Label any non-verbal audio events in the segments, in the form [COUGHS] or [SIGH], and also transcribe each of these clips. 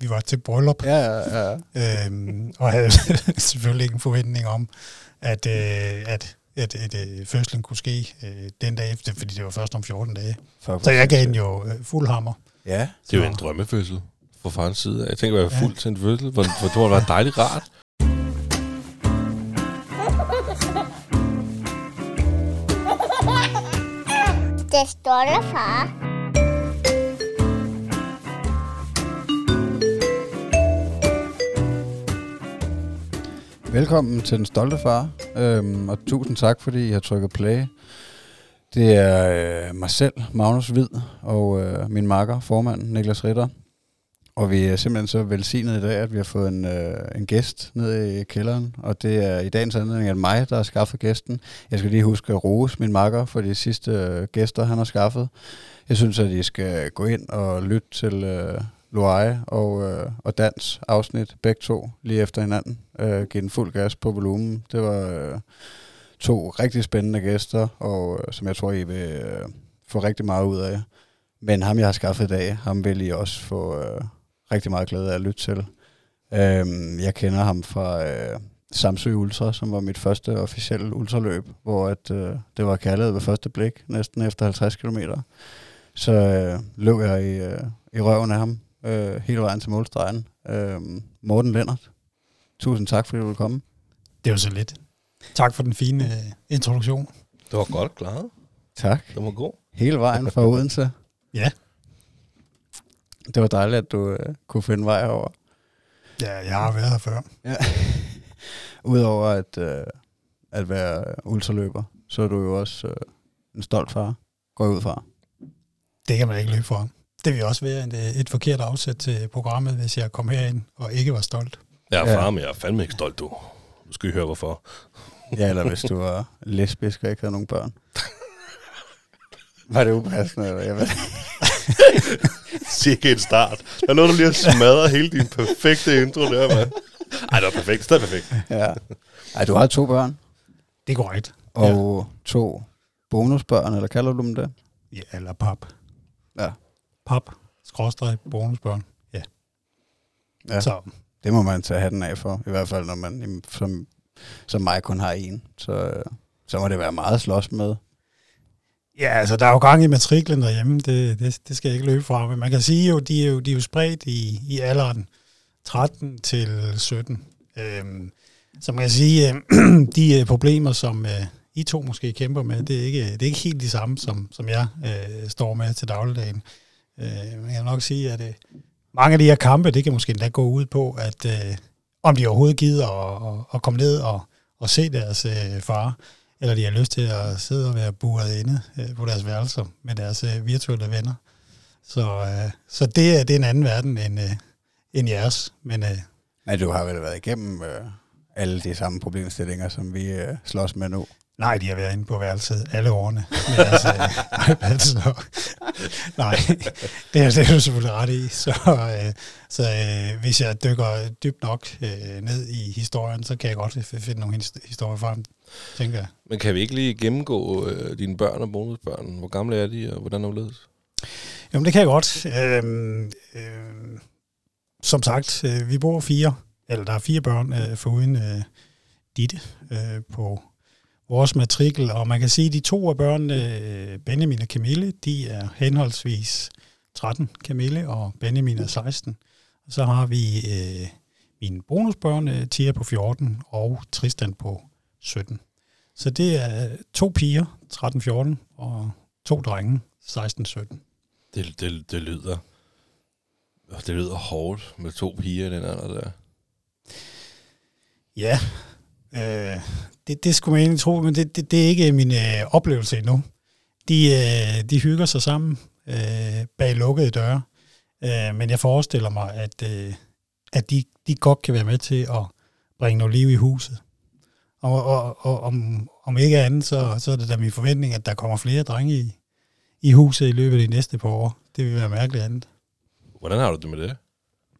vi var til bryllup, Ja, ja, ja. øhm, og havde [LAUGHS] selvfølgelig ikke en forventning om, at, øh, at, at, at, at fødslen kunne ske øh, den dag efter, fordi det var først om 14 dage. Så jeg gav den jo øh, fuld hammer. Ja, Det Så- en drømmefødsel fra farens side. Jeg tænker at være Ja. fuld til en fødsel, hvor, hvor det være dejligt rart. Det står der, far. Velkommen til Den Stolte Far, øhm, og tusind tak, fordi I har trykket play. Det er øh, mig selv, Magnus Hvid, og øh, min makker, formand, Niklas Ritter. Og vi er simpelthen så velsignet i dag, at vi har fået en, øh, en gæst ned i kælderen, og det er i dagens anledning at mig, der har skaffet gæsten. Jeg skal lige huske at rose min makker for de sidste øh, gæster, han har skaffet. Jeg synes, at I skal gå ind og lytte til øh, Loire og, øh, og Dans afsnit, begge to, lige efter hinanden. Øh, give den fuld gas på volumen. Det var øh, to rigtig spændende gæster, og øh, som jeg tror, I vil øh, få rigtig meget ud af. Men ham, jeg har skaffet i dag, ham vil I også få øh, rigtig meget glæde af at lytte til. Øh, jeg kender ham fra øh, Samsø Ultra, som var mit første officielle ultraløb, hvor at, øh, det var kærlighed ved første blik, næsten efter 50 km. Så øh, løb jeg i, øh, i røven af ham øh, hele vejen til målstregen. Øh, Morten Lennart, tusind tak, fordi du ville komme. Det var så lidt. Tak for den fine øh, introduktion. Det var godt klaret. Tak. Det var god. Hele vejen fra Odense. [LAUGHS] Ja. Det var dejligt, at du øh, kunne finde vej over. Ja, jeg har været her før. Ja. [LAUGHS] Udover at, øh, at være ultraløber, så er du jo også øh, en stolt far, går ud fra. Det kan man ikke løbe fra. Det vil også være et, øh, et forkert afsæt til programmet, hvis jeg kom herind og ikke var stolt. Jeg er Ja. far, men jeg er fandme ikke stolt, du. Du skal I høre, hvorfor. Ja, eller hvis du var lesbisk og ikke havde nogen børn. [LAUGHS] Var det upassende? Eller? Jeg ved. Sikke [LAUGHS] en start. Der lå du lige at smadre hele din perfekte intro der, mand. Ej, det var perfekt. Stadig perfekt. Ja. Ej, du har to børn, Det er korrekt. og ja. to bonusbørn, eller kalder du dem det? Ja, eller pap. Pap, skråstreg, bonusbørn. Ja. Ja. Så Det må man tage hatten af for, i hvert fald når man som, som mig kun har en. Så, øh, så må det være meget at slås med. Ja, altså der er jo gang i matriklen derhjemme, det, det, det skal jeg ikke løbe fra, men man kan sige jo, de er jo, de er jo spredt i, i alderen 13 til 17. Øhm, så man kan sige, øh, [CLEARS THROAT] de øh, problemer, som øh, I to måske kæmper med, det er ikke, det er ikke helt de samme, som, som jeg øh, står med til dagligdagen. Øh, man kan nok sige, at øh, mange af de her kampe, det kan måske endda gå ud på, at øh, om de overhovedet gider at, at, at komme ned og, og se deres øh, far, eller de har lyst til at sidde og være buret inde øh, på deres værelser med deres øh, virtuelle venner. Så, øh, så det, er, det er en anden verden end, øh, end jeres. Men øh, Men du har vel været igennem øh, alle de samme problemstillinger, som vi øh, slås med nu nej, de har været inde på værelset alle årene med deres øh, [LAUGHS] iPad. Så, nej, det er, det er du selvfølgelig ret i. Så, øh, så øh, hvis jeg dykker dybt nok øh, ned i historien, så kan jeg godt finde nogle his- historier frem, tænker jeg. Men kan vi ikke lige gennemgå øh, dine børn og bonusbørn? Hvor gamle er de, og hvordan er det? Jamen, det kan jeg godt. Øhm, øhm, som sagt, øh, vi bor fire, eller der er fire børn øh, foruden øh, Ditte øh, på vores matrikel, og man kan sige, at de to af børnene, øh, Benjamin og Camille, de er henholdsvis 13, Camille, og Benjamin er 16. Og så har vi øh, mine bonusbørn, øh, Tia på 14 og Tristan på 17. Så det er to piger, 13-14, og to drenge, 16-17. Det, det, det lyder... Det lyder hårdt med to piger i den alder der. Ja, øh, det, det skulle man egentlig tro, men det, det, det er ikke min øh, oplevelse endnu. De, øh, de hygger sig sammen øh, bag lukkede døre, øh, men jeg forestiller mig, at, øh, at de, de godt kan være med til at bringe noget liv i huset. Og, og, og om, om ikke andet, så, så er det da min forventning, at der kommer flere drenge i, i huset i løbet af de næste par år. Det vil være mærkeligt andet. Hvordan har du det med det?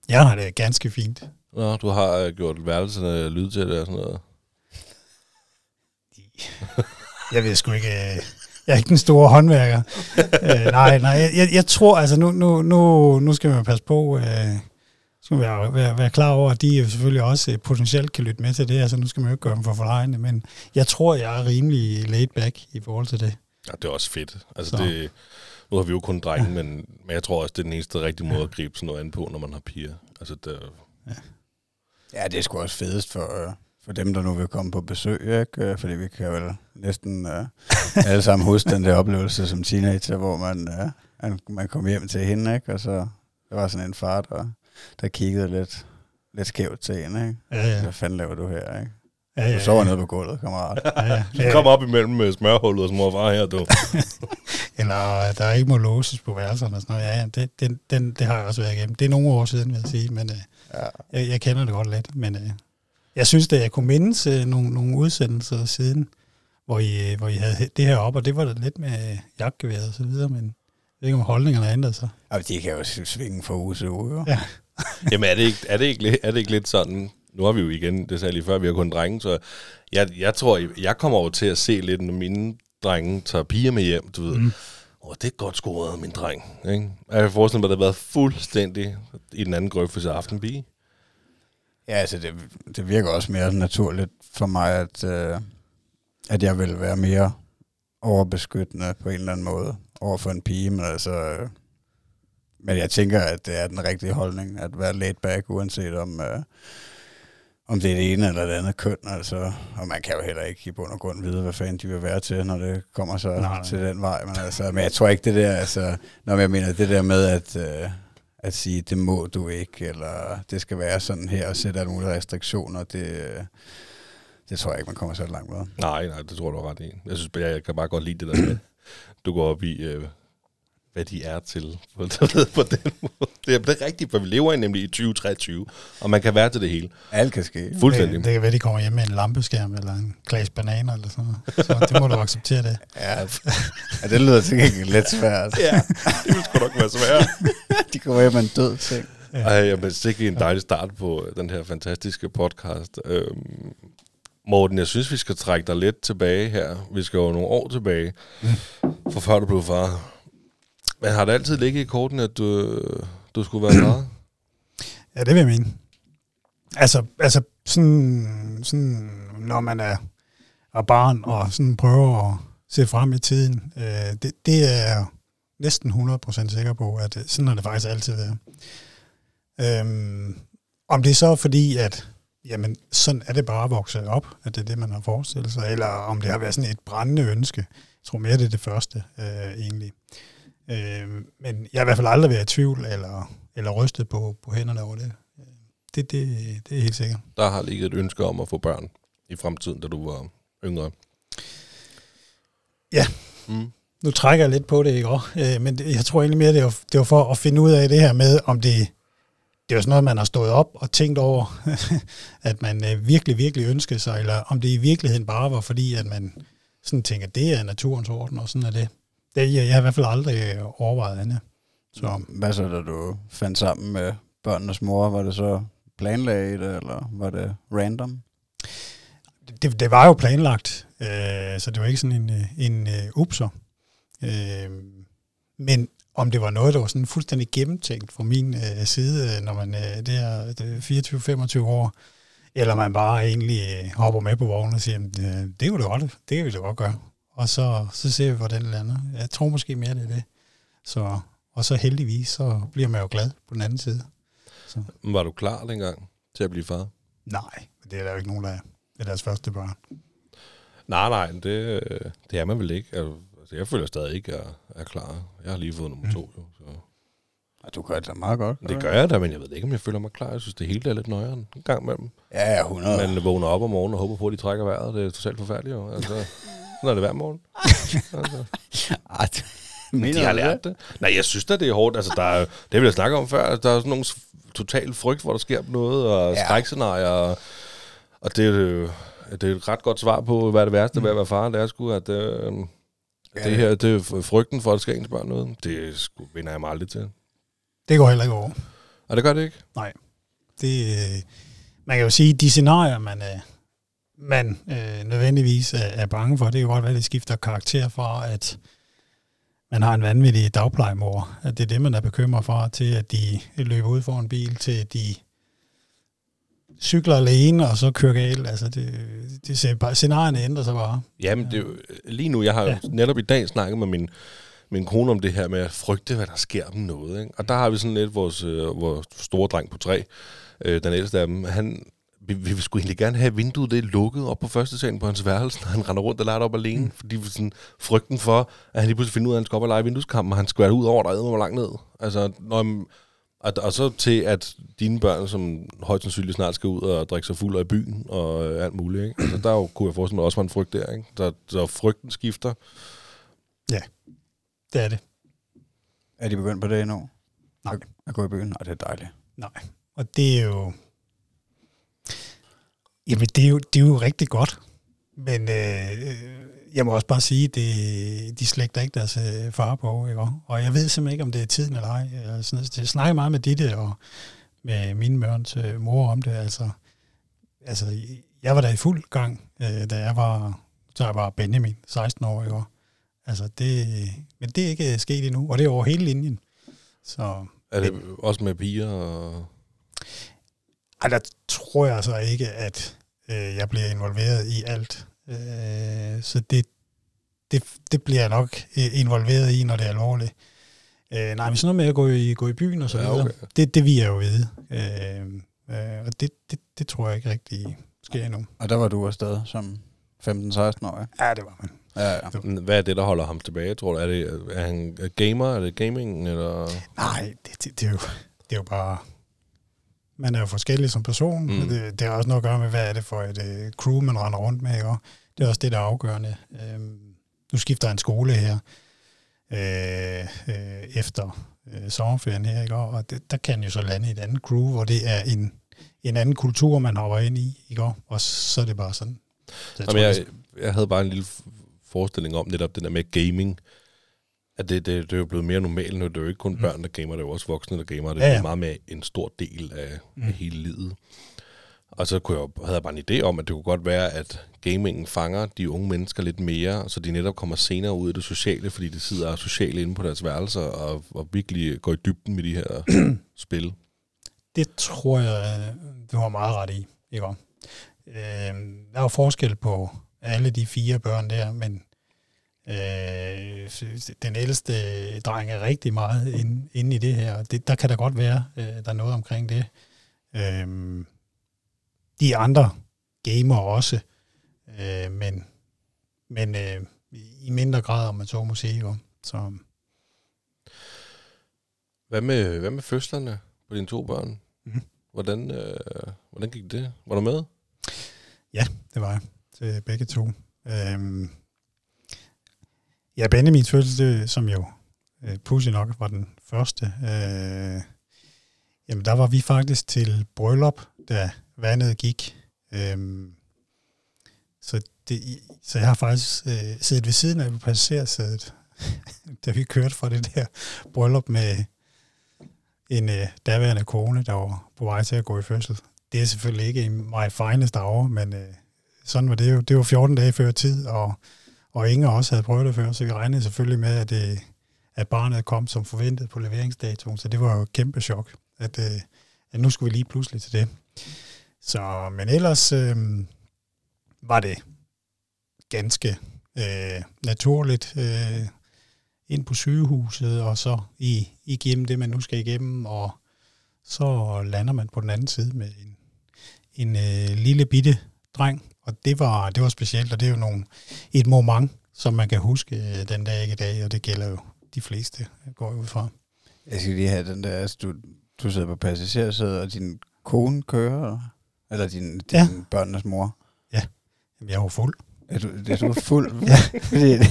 Jeg har det ganske fint. Nå, du har øh, gjort værelserne lyd til det og sådan noget. [LAUGHS] Jeg ved sgu ikke, øh, jeg er ikke den store håndværker. øh, nej, nej, jeg, jeg, tror, altså nu, nu, nu, nu skal man passe på, øh, skal man være, være, være klar over, at de jo selvfølgelig også øh, potentielt kan lytte med til det. Altså, nu skal man jo ikke gøre dem for forlejende, men jeg tror, jeg er rimelig laid back i forhold til det. Ja, det er også fedt. Altså, Så. det, nu har vi jo kun drenge, men, men jeg tror også, det er den eneste rigtige måde at gribe sådan noget an på, når man har piger. Altså, det, Ja, det er sgu også fedest for, øh, for dem, der nu vil komme på besøg, ikke? Øh, Fordi vi kan vel næsten øh, alle sammen huske den der oplevelse som teenager, hvor man, øh, man- kom hjem til hende, ikke? Og så der var sådan en far, der, der kiggede lidt, lidt skævt til hende, ikke? Ja, ja. Hvad fanden laver du her, ikke? ja, ja, Du sover nede på gulvet, kammerat. Ja, ja. [LAUGHS] Du kommer op imellem med smørhullet og mor og far her, du. [LAUGHS] Eller der ikke må låses på værelserne og sådan noget. Ja, ja, det, den, den, det har jeg også været igennem. Det er nogle år siden, vil jeg sige, men øh, Ja. jeg, jeg kender det godt lidt. Men øh, jeg synes, at jeg kunne mindes øh, nogle, nogle udsendelser siden, hvor I, øh, hvor I havde det her op, og det var da lidt med jagtgeværet og så videre, men jeg ved ikke, om holdningerne har ændret sig. Og de kan jo svinge fra uge til uge. Ja. [LAUGHS] Jamen er det, ikke, er, det ikke, lidt- er det ikke lidt sådan, nu har vi jo igen, det sagde jeg lige før, vi har kun drenge, så jeg, jeg tror, jeg kommer over til at se lidt, når mine drenge tager piger med hjem, du ved. Mm. Åh, det er godt scoret, min dreng. Ikke? Jeg kan forestille mig, at det har været fuldstændig i den anden grøft for sig aftenpige. Ja, altså det, det virker også mere naturligt for mig, at, øh, at jeg vil være mere overbeskyttende på en eller anden måde over for en pige, men altså... Øh, men jeg tænker, at det er den rigtige holdning, at være laid back, uanset om, øh, om det er det ene eller det andet køn. Altså, og man kan jo heller ikke i bund og grund vide, hvad fanden de vil være til, når det kommer så Nej, nej, til den vej. Men, altså, men jeg tror ikke det der, altså, når jeg mener det der med, at, øh, at sige, det må du ikke, eller det skal være sådan her, og sætte alle mulige restriktioner, det, det tror jeg ikke, man kommer så langt med. Nej, nej, det tror du ret i. Jeg synes, jeg, jeg kan bare godt lide det der med, du går op i, øh, hvad de er til på, den [LAUGHS] måde. Det er, det er rigtigt, for vi lever i nemlig i 2023, og man kan være til det hele. Alt kan ske. Fuldstændig. Det, det kan være, de kommer hjem med en lampeskærm eller en glas bananer eller sådan noget. Så det må du acceptere det. [LAUGHS] Ja, ja, det lyder til gengæld lidt svært. Ja, det vil sgu nok være svært. [LAUGHS] De kommer hjem med en død ting. Ej, jeg vil sikkert en dejlig start på den her fantastiske podcast. Øhm, Morten, jeg synes, vi skal trække dig lidt tilbage her. Vi skal jo nogle år tilbage, for før du blev far. Men har det altid ligget i korten, at du, du skulle være far? [CLEARS THROAT] Ja, det vil jeg mene. Altså, altså sådan, sådan, når man er, er barn og sådan prøver at se frem i tiden, øh, det, det er jeg næsten 100% sikker på, at øh, sådan har det faktisk altid været. Øhm, om det er så fordi, at jamen, sådan er det bare at vokse op, at det er det, man har forestillet sig, eller om det har været sådan et brændende ønske. Jeg tror mere, det er det første, øh, egentlig. Øh, men jeg har i hvert fald aldrig været i tvivl, eller, eller rystet på, på hænderne over det. Det, det, det er helt sikkert. Der har ligget et ønske om at få børn i fremtiden, da du var yngre. Ja. Mm. Nu trækker jeg lidt på det, ikke også? Øh, men jeg tror egentlig mere, det var, det var for at finde ud af det her med, om det, det er sådan noget, man har stået op og tænkt over, [LAUGHS] at man øh, virkelig, virkelig ønskede sig, eller om det i virkeligheden bare var fordi, at man sådan tænker, det er naturens orden, og sådan er det. Det jeg, jeg har i hvert fald aldrig øh, overvejet andet. Så Hvad så, da du fandt sammen med børnenes mor? Var det så planlagt, eller var det random? det, det var jo planlagt, øh, så det var ikke sådan en, øh, en øh, upser. Øh, men om det var noget, der var sådan fuldstændig gennemtænkt fra min øh, side, øh, når man øh, det er, det er 24-25 år, eller man bare egentlig øh, hopper med på vognen og siger, "Jamen, øh, det kunne det godt, det kan vi da godt gøre. Og så, så ser vi, hvordan det lander. Jeg tror måske mere, det er det. Så, og så heldigvis, så bliver man jo glad på den anden side. Så. Var du klar dengang til at blive far? Nej, det er der jo ikke nogen, der er. Det er deres første børn. Nej, nej, det, øh, det er man vel ikke. Altså, altså, jeg føler stadig ikke, at jeg er klar. Jeg har lige fået nummer to, jo. Så. Ja, du gør det da meget godt. Det gør jeg da, men jeg ved ikke, om jeg føler mig klar. Jeg synes, det hele er lidt nøjere en gang imellem. Ja, 100. Man vågner op om morgenen og håber på, at de trækker vejret. Det er totalt forfærdeligt, jo. Altså, [LAUGHS] sådan er det hver morgen. [LAUGHS] Altså. Mener de har lært det? Nej, jeg synes da, det er hårdt. Altså, der er, det vil jeg snakke om før. Der er sådan nogle total frygt, hvor der sker noget, og Ja. ja. skrækscenarier. Og, og det, er det er et ret godt svar på, hvad det værste ved at være far. Det er sgu, at øh, Ja, det her, det er frygten for, at der sker ens børn noget. Det sgu, vinder jeg mig aldrig til. Det går heller ikke over. Og det gør det ikke. det, øh, man kan jo sige, de scenarier, man, øh, man øh, nødvendigvis er, er bange for, det kan godt være, det skifter karakter fra, at man har en vanvittig dagplejemor. At det er det, man er bekymret for, til at de løber ud for en bil, til at de cykler alene, og så kører galt. Altså, det, det ser bare, scenarierne ændrer sig bare. Jamen, det er jo, lige nu, jeg har ja. Ja. netop i dag snakket med min, min kone om det her med at frygte, hvad der sker om noget. Ikke? Og der har vi sådan lidt vores, øh, vores store dreng på tre, øh, den ældste af dem, han, vi, vi vil sgu egentlig gerne have vinduet det er lukket op på første salen på hans værelse, når han render rundt og lader op alene, mm. fordi sådan, frygten for, at han lige pludselig finder ud af, at han skal op og lege vindueskampen, og han skvært ud over, der er langt ned. Altså, når, og, og så til, at dine børn, som højst sandsynligt snart skal ud og drikke sig fuld af byen og øh, alt muligt, ikke? Altså, der er jo, kunne jeg forestille mig, også var en frygt der, ikke? Der, der frygten skifter. Det er det. Er de begyndt på det endnu? Nej. At, at gå i byen? Nej, det er dejligt. Nej. Og det er jo... Jamen, det er jo, det er jo rigtig godt. Men øh, jeg må også bare sige, det, de slægter ikke deres øh, far på. Ikke? Og jeg ved simpelthen ikke, om det er tiden eller ej. Jeg, sådan, jeg snakker meget med Ditte og med mine børns øh, mor om det. Altså, altså, jeg var der i fuld gang, øh, da jeg var, så jeg var Benjamin, 16 år. Ikke? Altså, det, men det er ikke sket endnu, og det er over hele linjen. Så Er det også med piger? Og... Ej, der tror jeg altså ikke, at øh, jeg bliver involveret i alt. Øh, så det, det, det bliver jeg nok øh, involveret i, når det er alvorligt. Øh, nej, men sådan noget med at gå i, gå i byen og så Ja, videre, okay. det, det vil jeg jo vide. Øh, øh, og det, det, det tror jeg ikke rigtig sker endnu. Og der var du afsted som 15-16-årig. Ja, det var man. Ja, ja. Hvad er det, der holder ham tilbage, tror du? Er, det, er han gamer? Er det gaming? Eller? Nej, det, det, det, er jo, det er jo bare... Man er jo forskellig som person. Mm. Det, det har også noget at gøre med, hvad er det for et uh, crew, man render rundt med. Ikke? Det er også det, der er afgørende. Øhm, nu skifter han skole her øh, øh, efter øh, sommerferien her. Ikke? Og det, der kan jo så lande i et andet crew, hvor det er en, en anden kultur, man hopper ind i. Ikke? Og så er det bare sådan. Så Jamen, jeg, jeg havde bare en lille forestilling om netop det der med gaming. At det, det, det er jo blevet mere normalt nu. Det er jo ikke kun Mm. børn, der gamer, det er jo også voksne, der gamer. Det er Ja, ja, meget mere en stor del af, mm. af hele livet. Og så kunne jeg, havde jeg bare en idé om, at det kunne godt være, at gamingen fanger de unge mennesker lidt mere, så de netop kommer senere ud i det sociale, fordi de sidder socialt inde på deres værelser og, og virkelig går i dybden med de her [CLEARS THROAT] spil. Det tror jeg, du har meget ret i. Ikke? om? Øh, der er jo forskel på alle de fire børn der, men øh, den ældste dreng er rigtig meget inde, inde i det her. og Det, der kan der godt være, øh, der er noget omkring det. Øh, de andre gamer også, øh, men, men øh, i mindre grad, om man så må sige. Jo. Så, Hvad med, hvad med fødslerne på dine to børn? Mhm. Hvordan, øh, hvordan gik det? Var du med? det var jeg til begge to. Øhm, ja, Benjamins fødsel, som jo øh, nok var den første, øh, jamen der var vi faktisk til bryllup, da vandet gik. Øh, så, det, så jeg har faktisk øh, siddet ved siden af på passagersædet, [LAUGHS] da vi kørte fra det der bryllup med en øh, daværende kone, der var på vej til at gå i fødsel. Det er selvfølgelig ikke i my finest hour, men øh, sådan var det jo. Det var 14 dage før tid, og, og Inger også havde prøvet det før, så vi regnede selvfølgelig med, at, øh, at barnet kom som forventet på leveringsdatoen, så det var jo et kæmpe chok, at, øh, at nu skulle vi lige pludselig til det. Så, men ellers øh, var det ganske øh, naturligt øh, ind på sygehuset, og så i, igennem det, man nu skal igennem, og så lander man på den anden side med en, en øh, lille bitte dreng, og det var, det var specielt, og det er jo nogle, et moment, som man kan huske øh, den dag i dag, og det gælder jo de fleste, jeg går ud fra. Jeg skal lige have den der, altså du, du sidder på passagersædet, og din kone kører, eller din, din Ja. børnenes mor. Jamen, jeg var fuld. Er du, er du fuld? [LAUGHS] ja. fordi,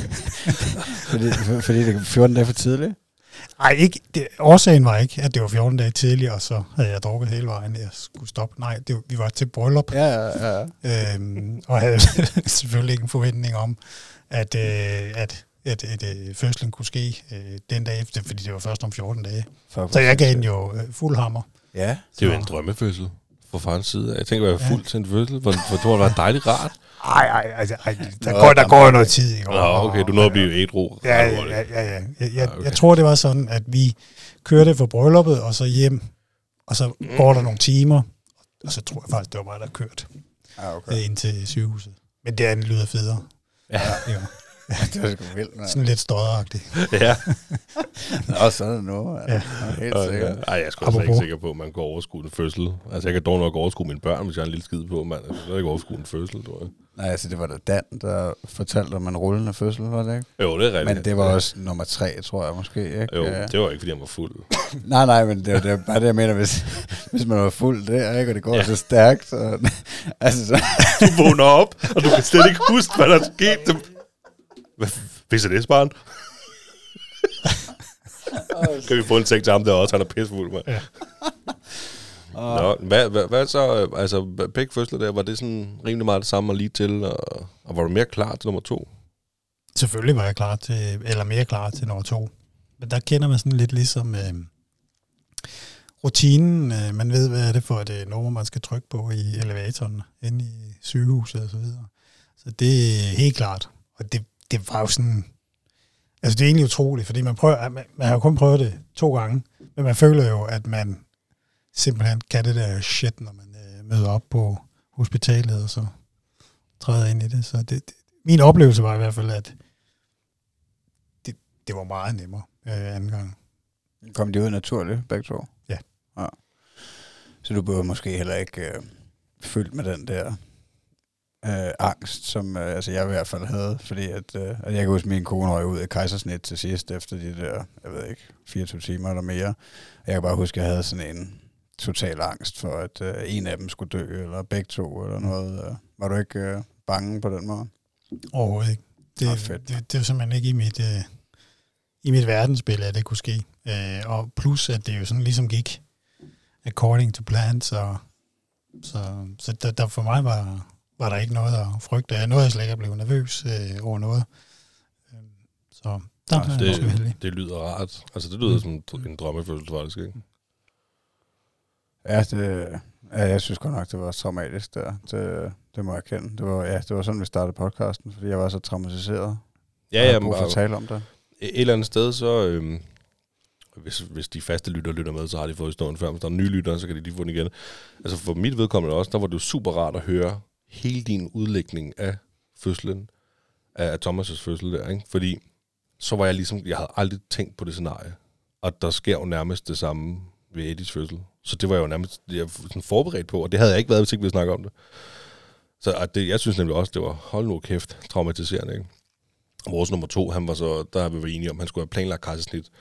[LAUGHS] fordi, fordi det er 14 dage for tidligt? Ej, ikke, det, årsagen var ikke, at det var 14 dage tidligere, og så havde jeg drukket hele vejen, jeg skulle stoppe. Nej, det, vi var til bryllup, Ja, ja, ja. øhm, og havde [LAUGHS] selvfølgelig ikke en forventning om, at, øh, at, at, at, at fødslen kunne ske øh, den dag efter, fordi det var først om 14 dage. For, Så jeg gav den jo øh, fuld hammer. Ja. Det Så- en drømmefødsel fra farens side. Jeg tænker, at være Ja. fuld til en fødsel, for, for det være dejligt rart. Ej, ej, altså, ej, der, går, der går jo noget tid. Ikke? Nå, okay, du nåede at blive ædru. Ja, ja, ja, ja, ja. Jeg, jeg, okay. jeg tror, det var sådan, at vi kørte fra brylluppet, og så hjem, og så går der nogle timer, og så tror jeg faktisk, det var mig, der kørte Ja, okay. okay. ind til sygehuset. Men det andet lyder federe. Ja. [LAUGHS] Det er sgu vildt, mand. Sådan lidt støderagtigt. [LAUGHS] ja. Nå, sådan er det nu. Ja. Ja. Helt sikkert. ja. Ej, jeg er sgu altså ikke sikker på, at man kan overskue en fødsel. Altså, jeg kan dog nok overskue mine børn, hvis jeg har en lille skid på, mand. Jeg kan ikke overskue en fødsel, tror jeg. Nej, altså det var da Dan, der fortalte om en rullende fødsel, var det ikke? Jo, det er rigtigt. Men det var også nummer tre, tror jeg måske, ikke? Jo, Ja. det var ikke, fordi han var fuld. [COUGHS] Nej, nej, men det er, det er bare det, jeg mener, hvis, hvis man var fuld der, ikke? Og det går ja. så stærkt, så... [LAUGHS] altså, så, Du vågner op, og du kan slet ikke huske, hvad der er sket. Du... Hvad hvis er det, barn? [LAUGHS] kan vi få en ting til ham der også? Han er pissefuld, mand. Ja. Nå, hvad, hvad, hvad så? øh, Altså, begge fødsler der, var det sådan rimelig meget det samme og lige til? Og, og var du mere klar til nummer to? Selvfølgelig var jeg klar til, eller mere klar til nummer to. Men der kender man sådan lidt ligesom øh, rutinen. Øh, man ved, hvad er det for et øh, nummer, man skal trykke på i elevatoren inde i sygehuset og så videre. Så det er helt klart. Og det, det var jo sådan... Altså, det er egentlig utroligt, fordi man, prøver, man, man har jo kun prøvet det to gange, men man føler jo, at man simpelthen kan det der shit, når man øh, møder op på hospitalet, og så træder ind i det. Så det, det, min oplevelse var i hvert fald, at det, det var meget nemmere øh, anden gang. kom de ud naturligt, begge to? Ja. ja. Så du blev måske heller ikke øh, fyldt med den der øh, angst, som øh, altså jeg i hvert fald havde, fordi at, øh, at jeg kan huske, at min kone røg ud af kejsersnit til sidst, efter de der, jeg ved ikke, 24 timer eller mere. Og jeg kan bare huske, at jeg havde sådan en total angst for, at øh, en af dem skulle dø, eller begge to, eller noget. Øh. Var du ikke øh, bange på den måde? Overhovedet ikke. Det, oh, fedt. det, det var simpelthen ikke i mit, øh, i mit verdensbillede, at det kunne ske. Øh, og plus, at det jo sådan ligesom gik according to plan, så, så, så der, der for mig var, var der ikke noget at frygte. Jeg nåede slet ikke at blive nervøs øh, over noget. Øh, Så der er jeg det- måske heldig. Det lyder rart. Altså, det lyder som en drømmefødsel, faktisk, ikke? Ja, det, ja, jeg synes godt nok, det var traumatisk der. Det, det må jeg erkende. Det var, ja, det var sådan, vi startede podcasten, fordi jeg var så traumatiseret. Ja, ja, men, tale om det. et eller andet sted, så... Øhm, hvis, hvis de faste lytter lytter med, så har de fået historien før. Hvis der er nye lyttere, så kan de lige få den igen. Altså for mit vedkommende også, der var det jo super rart at høre hele din udlægning af fødslen, af Thomas' fødsel der, ikke? Fordi så var jeg ligesom, jeg havde aldrig tænkt på det scenarie. Og der sker jo nærmest det samme ved Eddies fødsel. Så det var jeg jo nærmest jeg var sådan forberedt på, og det havde jeg ikke været, hvis ikke vi snakke om det. Så at det, jeg synes nemlig også, det var, hold nu kæft, traumatiserende, ikke? Vores nummer to, han var så, der har vi været enige om, han skulle have planlagt kejsersnit.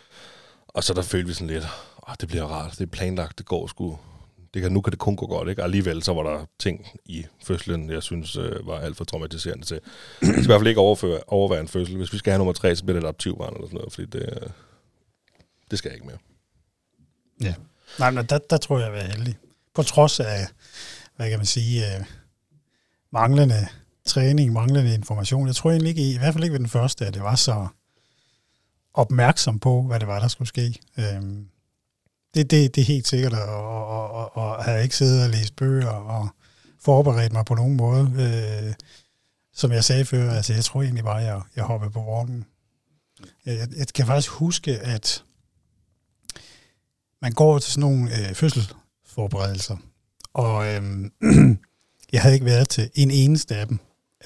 Og så der følte vi sådan lidt, åh, det bliver rart, det er planlagt, det går sgu. Det kan, nu kan det kun gå godt, ikke? Og alligevel så var der ting i fødslen, jeg synes øh, var alt for traumatiserende til. Vi skal i hvert fald ikke overføre, overvære en fødsel. Hvis vi skal have nummer tre, så bliver det et adoptivbarn eller sådan noget, fordi det, øh, det skal jeg ikke mere. Ja. Nej, men der, der tror jeg, jeg var heldig. På trods af, hvad kan man sige, øh, manglende træning, manglende information. Jeg tror egentlig ikke, i hvert fald ikke ved den første, at det var så opmærksom på, hvad det var, der skulle ske. Øhm, det, det, det er helt sikkert, og, og, og, og havde ikke siddet og læst bøger og forberedt mig på nogen måde. Øh, som jeg sagde før, altså jeg tror egentlig bare, at jeg, jeg hoppede på vognen. Jeg, jeg, kan faktisk huske, at man går til sådan nogle øh, fødselsforberedelser, og øh, [CLEARS THROAT] jeg havde ikke været til en eneste af dem.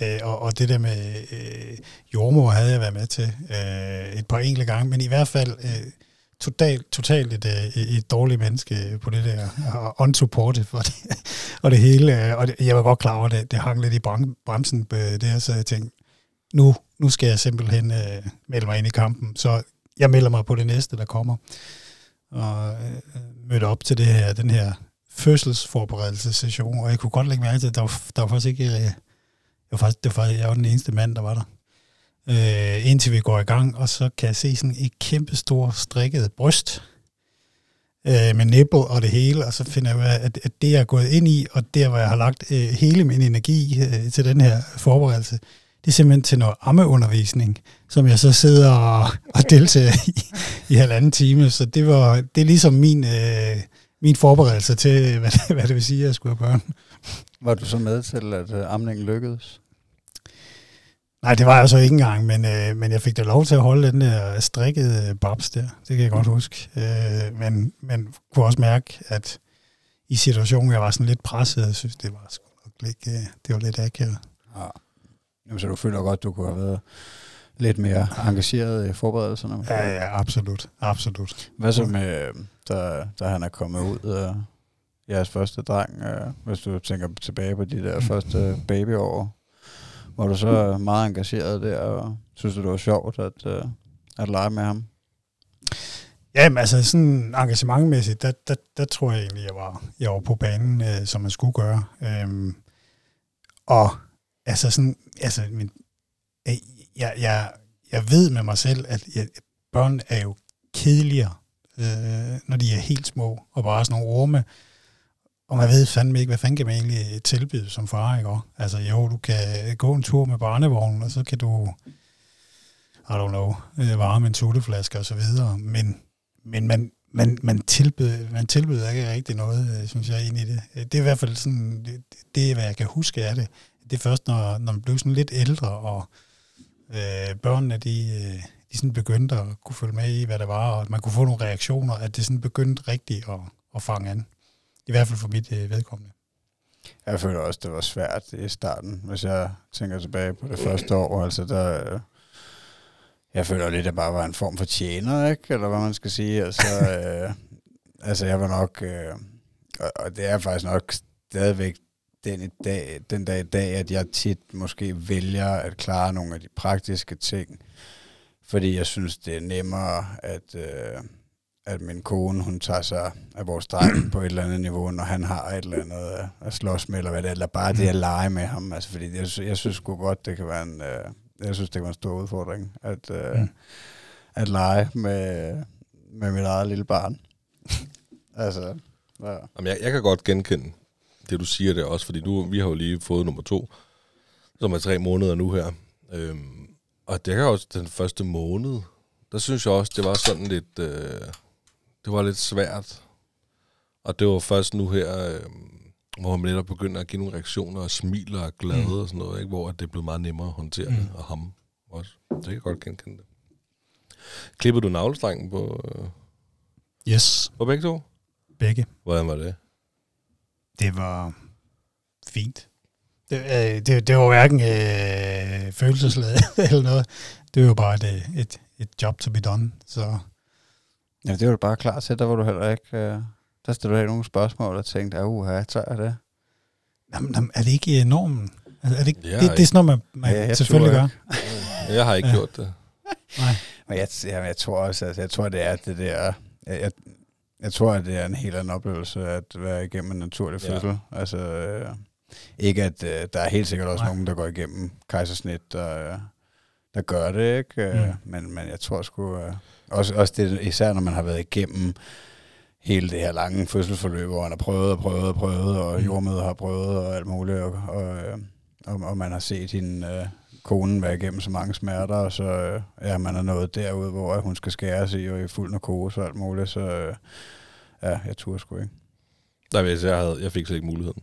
Øh, og, og det der med øh, jordmor havde jeg været med til øh, et par enkelte gange, men i hvert fald øh, totalt totalt et, øh, et, et dårligt menneske på det der, og unsupported for det, og det hele. Øh, og det, jeg var godt klar over, at det, det hang lidt i bremsen det her, så jeg tænkte, nu, nu skal jeg simpelthen øh, melde mig ind i kampen. Så jeg melder mig på det næste, der kommer. Og øh, mødte op til det her, den her fødselsforberedelsessession, og jeg kunne godt lægge mærke til, at der var, der var faktisk ikke... Øh, jeg var faktisk, det var, jeg var den eneste mand, der var der. Øh, indtil vi går i gang, og så kan jeg se sådan et kæmpe stort strikket bryst øh, med nipple og det hele, og så finder jeg ud af, at, at det jeg er gået ind i, og der hvor jeg har lagt øh, hele min energi øh, til den her forberedelse, det er simpelthen til noget ammeundervisning, som jeg så sidder og, og deltager i, i halvanden time. Så det, var, det er ligesom min, øh, min forberedelse til, hvad det, hvad det vil sige, at jeg skulle have børn. Var du så med til, at øh, amningen lykkedes? Nej, det var jeg så ikke engang, men, øh, men jeg fik da lov til at holde den der strikkede babs der. Det kan jeg godt huske. Øh, men, men kunne også mærke, at i situationen, jeg var sådan lidt presset, jeg synes, det var sgu nok lidt, øh, det var lidt akavet. Ja. Jamen, så du føler godt, du kunne have været lidt mere engageret i forberedelserne? Ja, ja, absolut. Absolut. Hvad så med, øh, da, da han er kommet ud af jeres første dreng, øh, hvis du tænker tilbage på de der første babyår, var du så meget engageret der, og synes du, det var sjovt at, øh, at lege med ham? Jamen, altså sådan engagementmæssigt, der, der, der tror jeg egentlig, jeg var, jeg var på banen, øh, som man skulle gøre. Øhm, og altså sådan, altså, min, øh, jeg, jeg, jeg ved med mig selv, at jeg, børn er jo kedeligere, øh, når de er helt små, og bare sådan nogle orme. Og man ved fandme ikke, hvad fanden kan man egentlig tilbyde som far, ikke også? Altså jo, du kan gå en tur med barnevognen, og så kan du, I don't know, øh, varme en sutteflaske og så videre. Men, men man, man, man, tilbyder, man tilbyder ikke rigtig noget, øh, synes jeg, ind i det. Øh, det er i hvert fald sådan, det, det er, hvad jeg kan huske af det. Det er først, når, når man blev sådan lidt ældre, og øh, børnene, de, de sådan begyndte at kunne følge med i, hvad der var, og at man kunne få nogle reaktioner, at det sådan begyndte rigtigt at, at fange an. I hvert fald for mit øh, vedkommende. Jeg føler også, det var svært i starten, hvis jeg tænker tilbage på det første år. Altså, der, øh, jeg føler lidt, at jeg bare var en form for tjener, ikke? Eller hvad man skal sige. Altså, øh, [LAUGHS] altså jeg var nok... Øh, og, og det er faktisk nok stadigvæk den, i dag, den dag i dag, at jeg tit måske vælger at klare nogle af de praktiske ting, fordi jeg synes, det er nemmere, at, øh, at min kone, hun tager sig af vores dreng på et eller andet niveau, når han har et eller andet at slås med, eller hvad det er, eller bare det at lege med ham. Altså, fordi jeg, jeg synes sgu godt, det kan være en, øh, jeg synes, det kan være en stor udfordring, at, øh, mm. at lege med, med mit eget lille barn. altså, ja. Jamen, jeg, jeg kan godt genkende det, du siger der også, fordi nu, vi har jo lige fået nummer to, som er tre måneder nu her. Øhm, og det er også den første måned, der synes jeg også, det var sådan lidt, øh, det var lidt svært. Og det var først nu her, øh, hvor man netop begynder at give nogle reaktioner og smiler og glade mm. og sådan noget, ikke? hvor det blev meget nemmere at håndtere mm. og ham også. Det kan jeg godt genkende det. Klippede du navlestrengen på, øh, Yes, på begge to? begge. Hvordan var det? Det var fint. Det, øh, det, det var hverken øh, følelsesladet [LAUGHS] eller noget. Det var jo bare et, et, et job to be done. Så ja, det var du bare klar til, der var du heller ikke... Øh, der stillede du ikke nogen spørgsmål og tænkte, at uha, tør jeg det? jamen, jamen, er det ikke øh, normen? Altså, er det, ikke, Ja, det, det er sådan noget, man, man Ja, ja, selvfølgelig gør. [LAUGHS] Jeg har ikke Ja. ja. gjort det. Nej. Men jeg, jeg, jeg tror også, altså, jeg tror, det er det der... Jeg, jeg, jeg tror, at det er en helt anden oplevelse at være igennem en naturlig Ja. fødsel. Altså, øh, ikke at øh, der er helt sikkert også Nej. nogen, der går igennem kejsersnit, der, der gør det, ikke? Øh, Mm. Men, men jeg tror sgu... Øh, også, også det, især når man har været igennem hele det her lange fødselsforløb, hvor man har prøvet og prøvet og prøvet, og Mm. jordmøder har prøvet og alt muligt, og, og, og, og man har set sin øh, kone være igennem så mange smerter, og så øh, ja, man er nået derud, hvor hun skal skæres i, og i fuld narkose og alt muligt, så øh, ja, jeg turde sgu ikke. Nej, hvis jeg, havde, jeg fik slet ikke muligheden.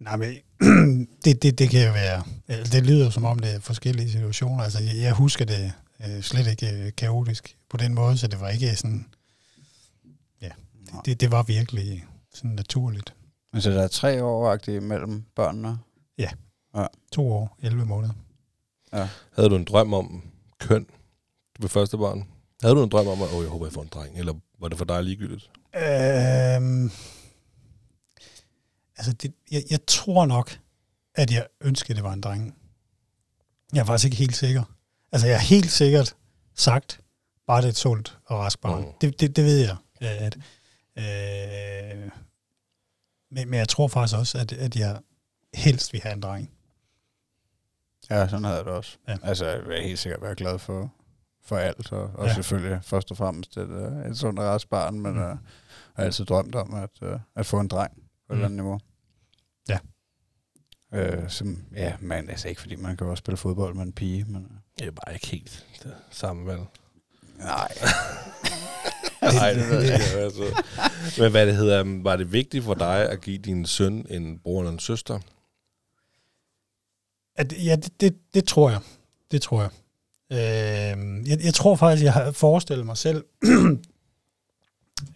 Nej, men [CLEARS THROAT] det, det, det kan jo være... eller Det lyder som om, det er forskellige situationer. Altså, jeg, jeg husker det øh, slet ikke øh, kaotisk på den måde, så det var ikke sådan... Ja, det, det var virkelig sådan naturligt. Men så der er tre år mellem børnene? To år, 11 måneder. Havde du en drøm om køn ved første barn? Havde du en drøm om, at oh, jeg håber, jeg får en dreng? Eller var det for dig ligegyldigt? Øhm, altså, det, jeg, jeg tror nok, at jeg ønskede, det var en dreng. Jeg er faktisk ikke helt sikker. Altså, jeg er helt sikkert sagt, bare det er et sundt og rask barn. Mm. Det, det, det ved jeg. At, øh, men, men jeg tror faktisk også, at, at jeg helst vil have en dreng. Ja, sådan havde jeg det også. Ja. Altså, jeg vil helt sikkert være glad for, for alt, og, og Ja. selvfølgelig først og fremmest et, øh, et sundt og rask barn, men Mm. uh, jeg har altid drømt om at, uh, at få en dreng på et Mm. eller andet niveau. Ja. Øh, som, ja, men altså ikke fordi man kan også spille fodbold med en pige, men øh, Det er bare ikke helt det samme valg. nej. [LAUGHS] Nej, det ved jeg ikke. Altså. Men hvad det hedder, var det vigtigt for dig at give din søn en bror eller en søster? At, ja, det, det, det tror jeg. Det tror jeg. Øh, jeg. Jeg tror faktisk, jeg har forestillet mig selv, [CLEARS THROAT]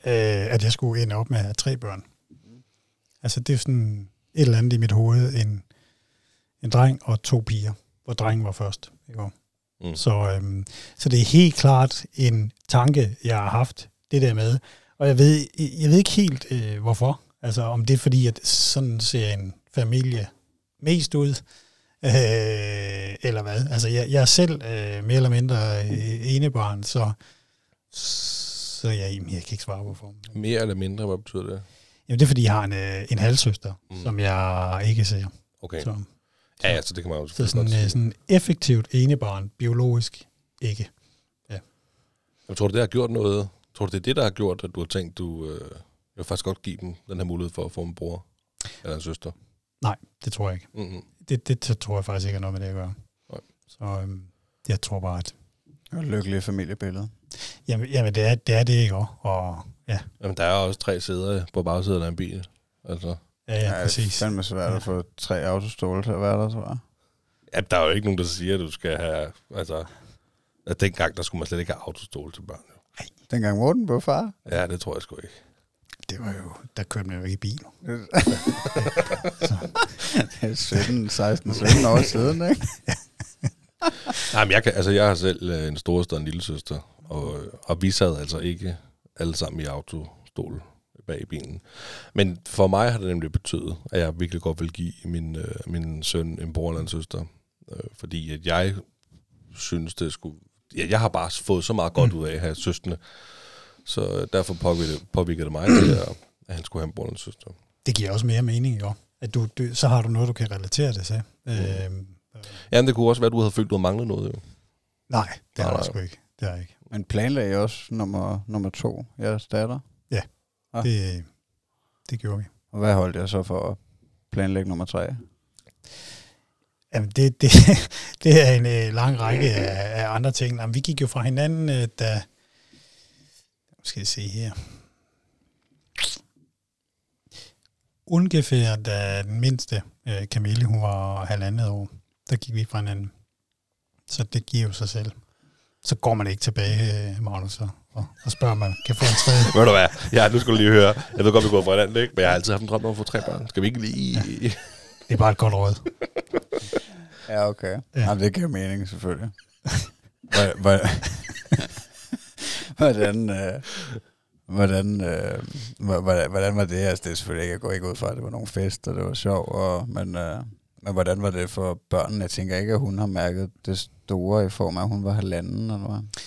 øh, at jeg skulle ende op med at have tre børn. Altså, det er sådan et eller andet i mit hoved. En, en dreng og to piger, hvor drengen var først. Ikke? Mm. Så, øhm, så det er helt klart en tanke, jeg har haft, det der med. Og jeg ved, jeg ved ikke helt, øh, hvorfor. Altså, om det er fordi, at sådan ser en familie mest ud, øh, eller hvad. Altså, jeg, jeg er selv øh, mere eller mindre øh, enebarn, så, så jeg, jamen, jeg kan ikke svare hvorfor. Mere eller mindre, hvad betyder det? Jamen, det er fordi, jeg har en, øh, en halvsøster, Mm. som jeg ikke ser. Okay. Så, Ja, ja, så det kan man jo så sådan, godt øh, sådan effektivt enebarn, biologisk ikke. Jeg tror du, det har gjort noget? Tror du, det er det, der har gjort, at du har tænkt, du øh, jeg vil faktisk godt give dem den her mulighed for at få en bror eller en søster? Nej, det tror jeg ikke. Mm-hmm. Det, det, det tror jeg faktisk ikke har noget med det at gøre. Nej. Så øhm, jeg tror bare, at Og lykkelige familiebillede. jamen, jamen det, er, det er det ikke også. Og ja, Jamen, der er også tre sæder på bagsiden af en bil. Altså, ja, ja, det er præcis. fandme svært at få tre autostole til at være der, tror jeg. ja, der er jo ikke nogen, der siger, at du skal have... Altså, at dengang, der skulle man slet ikke have autostol til børn. jo. Dengang Morten blev far. Ja, det tror jeg sgu ikke. Det var jo, der kørte man jo ikke i bil. [LAUGHS] det er 17, 16, 17 år siden, ikke? [LAUGHS] Nej, men jeg, kan, altså, jeg har selv øh, en storesøster og en lille søster, og, og vi sad altså ikke alle sammen i autostol bag i bilen. Men for mig har det nemlig betydet, at jeg virkelig godt vil give min, øh, min søn en bror eller en søster. Øh, fordi at jeg synes, det skulle... Ja, jeg har bare fået så meget godt ud af at have søskende. Så derfor påvirkede, påvirkede det mig til, at, at han skulle have en bror eller en søster. Det giver også mere mening, jo. At du, du, så har du noget, du kan relatere det til. Mm. Øhm, Ja, men det kunne også være, at du havde følt, du havde manglet noget. Jo. nej, det har jeg sgu ikke. Det har jeg ikke. Men planlagde I også nummer, nummer to, jeres datter? Ah. Det, det gjorde vi. Og hvad holdt jeg så for at planlægge nummer tre? Jamen, det, det, [LAUGHS] det er en øh, lang række af, af andre ting. Jamen, vi gik jo fra hinanden, øh, da... Skal jeg se her. Ungefær da den mindste, øh, Camille, hun var halvandet år, der gik vi fra hinanden. Så det giver jo sig selv. Så går man ikke tilbage, øh, Magnus, og, og, spørger, om man kan få en tredje. Ved du hvad? Ja, nu skulle du lige høre. Jeg ved godt, vi går fra hinanden, ikke? Men jeg har altid haft en drøm om at få tre børn. Skal vi ikke lige... Det er bare et godt råd. [LAUGHS] Ja, okay. Ja. Ja. Jamen, det giver mening, selvfølgelig. Hvor- hvor- [LAUGHS] hvordan, øh, hvordan, øh, hvor- hvordan, hvordan var det? Altså, det er selvfølgelig ikke, jeg går ikke ud fra, at det var nogle fest, og det var sjov, og, men, øh, men hvordan var det for børnene? Jeg tænker ikke, at hun har mærket det store i form af, at hun var halvanden, eller hvad?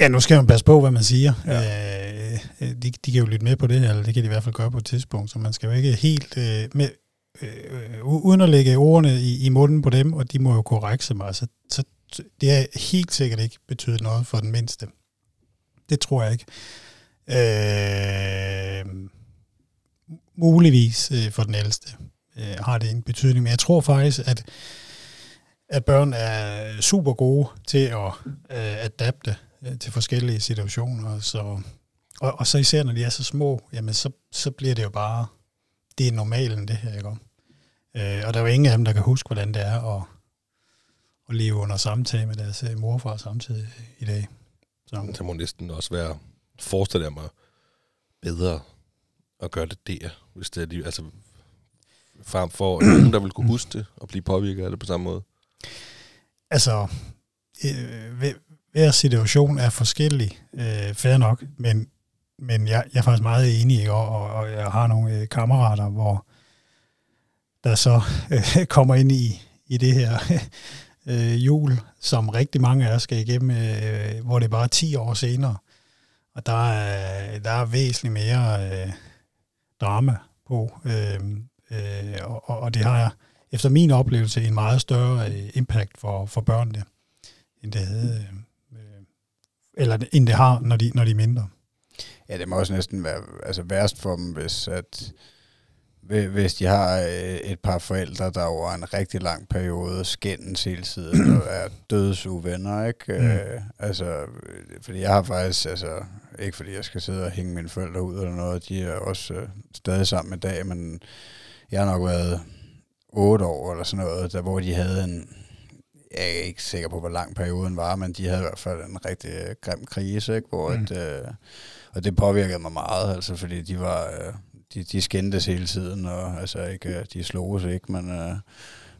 Ja, nu skal man passe på, hvad man siger. Ja. Øh, øh, de, de kan jo lytte med på det, eller det kan de i hvert fald gøre på et tidspunkt, så man skal jo ikke helt øh, med, øh, uden at lægge ordene i, i munden på dem, og de må jo korrekse mig, så, så det er helt sikkert ikke betydet noget for den mindste. Det tror jeg ikke. Øh, muligvis øh, for den ældste øh, har det en betydning, men jeg tror faktisk, at at børn er super gode til at øh, adapte øh, til forskellige situationer. Så, og, og så især når de er så små, jamen så, så bliver det jo bare, det er normalen det her, ikke? om? Øh, og der er jo ingen af dem, der kan huske, hvordan det er at, at leve under samtale med deres øh, morfar samtidig i dag. Så, Det må næsten også være, forestiller jeg mig, bedre at gøre det der, hvis det er altså frem for nogen, der vil kunne huske det og blive påvirket af det på samme måde. altså, øh, hver, situation er forskellig, øh, fair nok, men, men jeg, jeg er faktisk meget enig, ikke? Og, og, og jeg har nogle øh, kammerater, hvor der så øh, [LAUGHS] kommer ind i, i det her [LAUGHS] øh, jul, som rigtig mange af os skal igennem, øh, hvor det er bare 10 år senere, og der er, der er væsentligt mere øh, drama på, øh, øh, og, og- det har efter min oplevelse en meget større øh, impact for, for børnene, end det havde, øh, øh, eller end det har, når de, når de er mindre. Ja, det må også næsten være altså værst for dem, hvis, at, hvi- hvis de har øh, et par forældre, der over en rigtig lang periode skændes hele tiden og er dødsuvenner, ikke? Mm. Øh, altså, fordi jeg har faktisk, altså, ikke fordi jeg skal sidde og hænge mine forældre ud eller noget, de er også øh, stadig sammen i dag, men jeg har nok været 8 år eller sådan noget, der, hvor de havde en, jeg er ikke sikker på, hvor lang perioden var, men de havde i hvert fald en rigtig øh, grim krise, ikke? Hvor Mm. at, øh, og det påvirkede mig meget, altså, fordi de var, øh, de, de skændtes hele tiden, og altså ikke, øh, de sloges ikke, men, øh,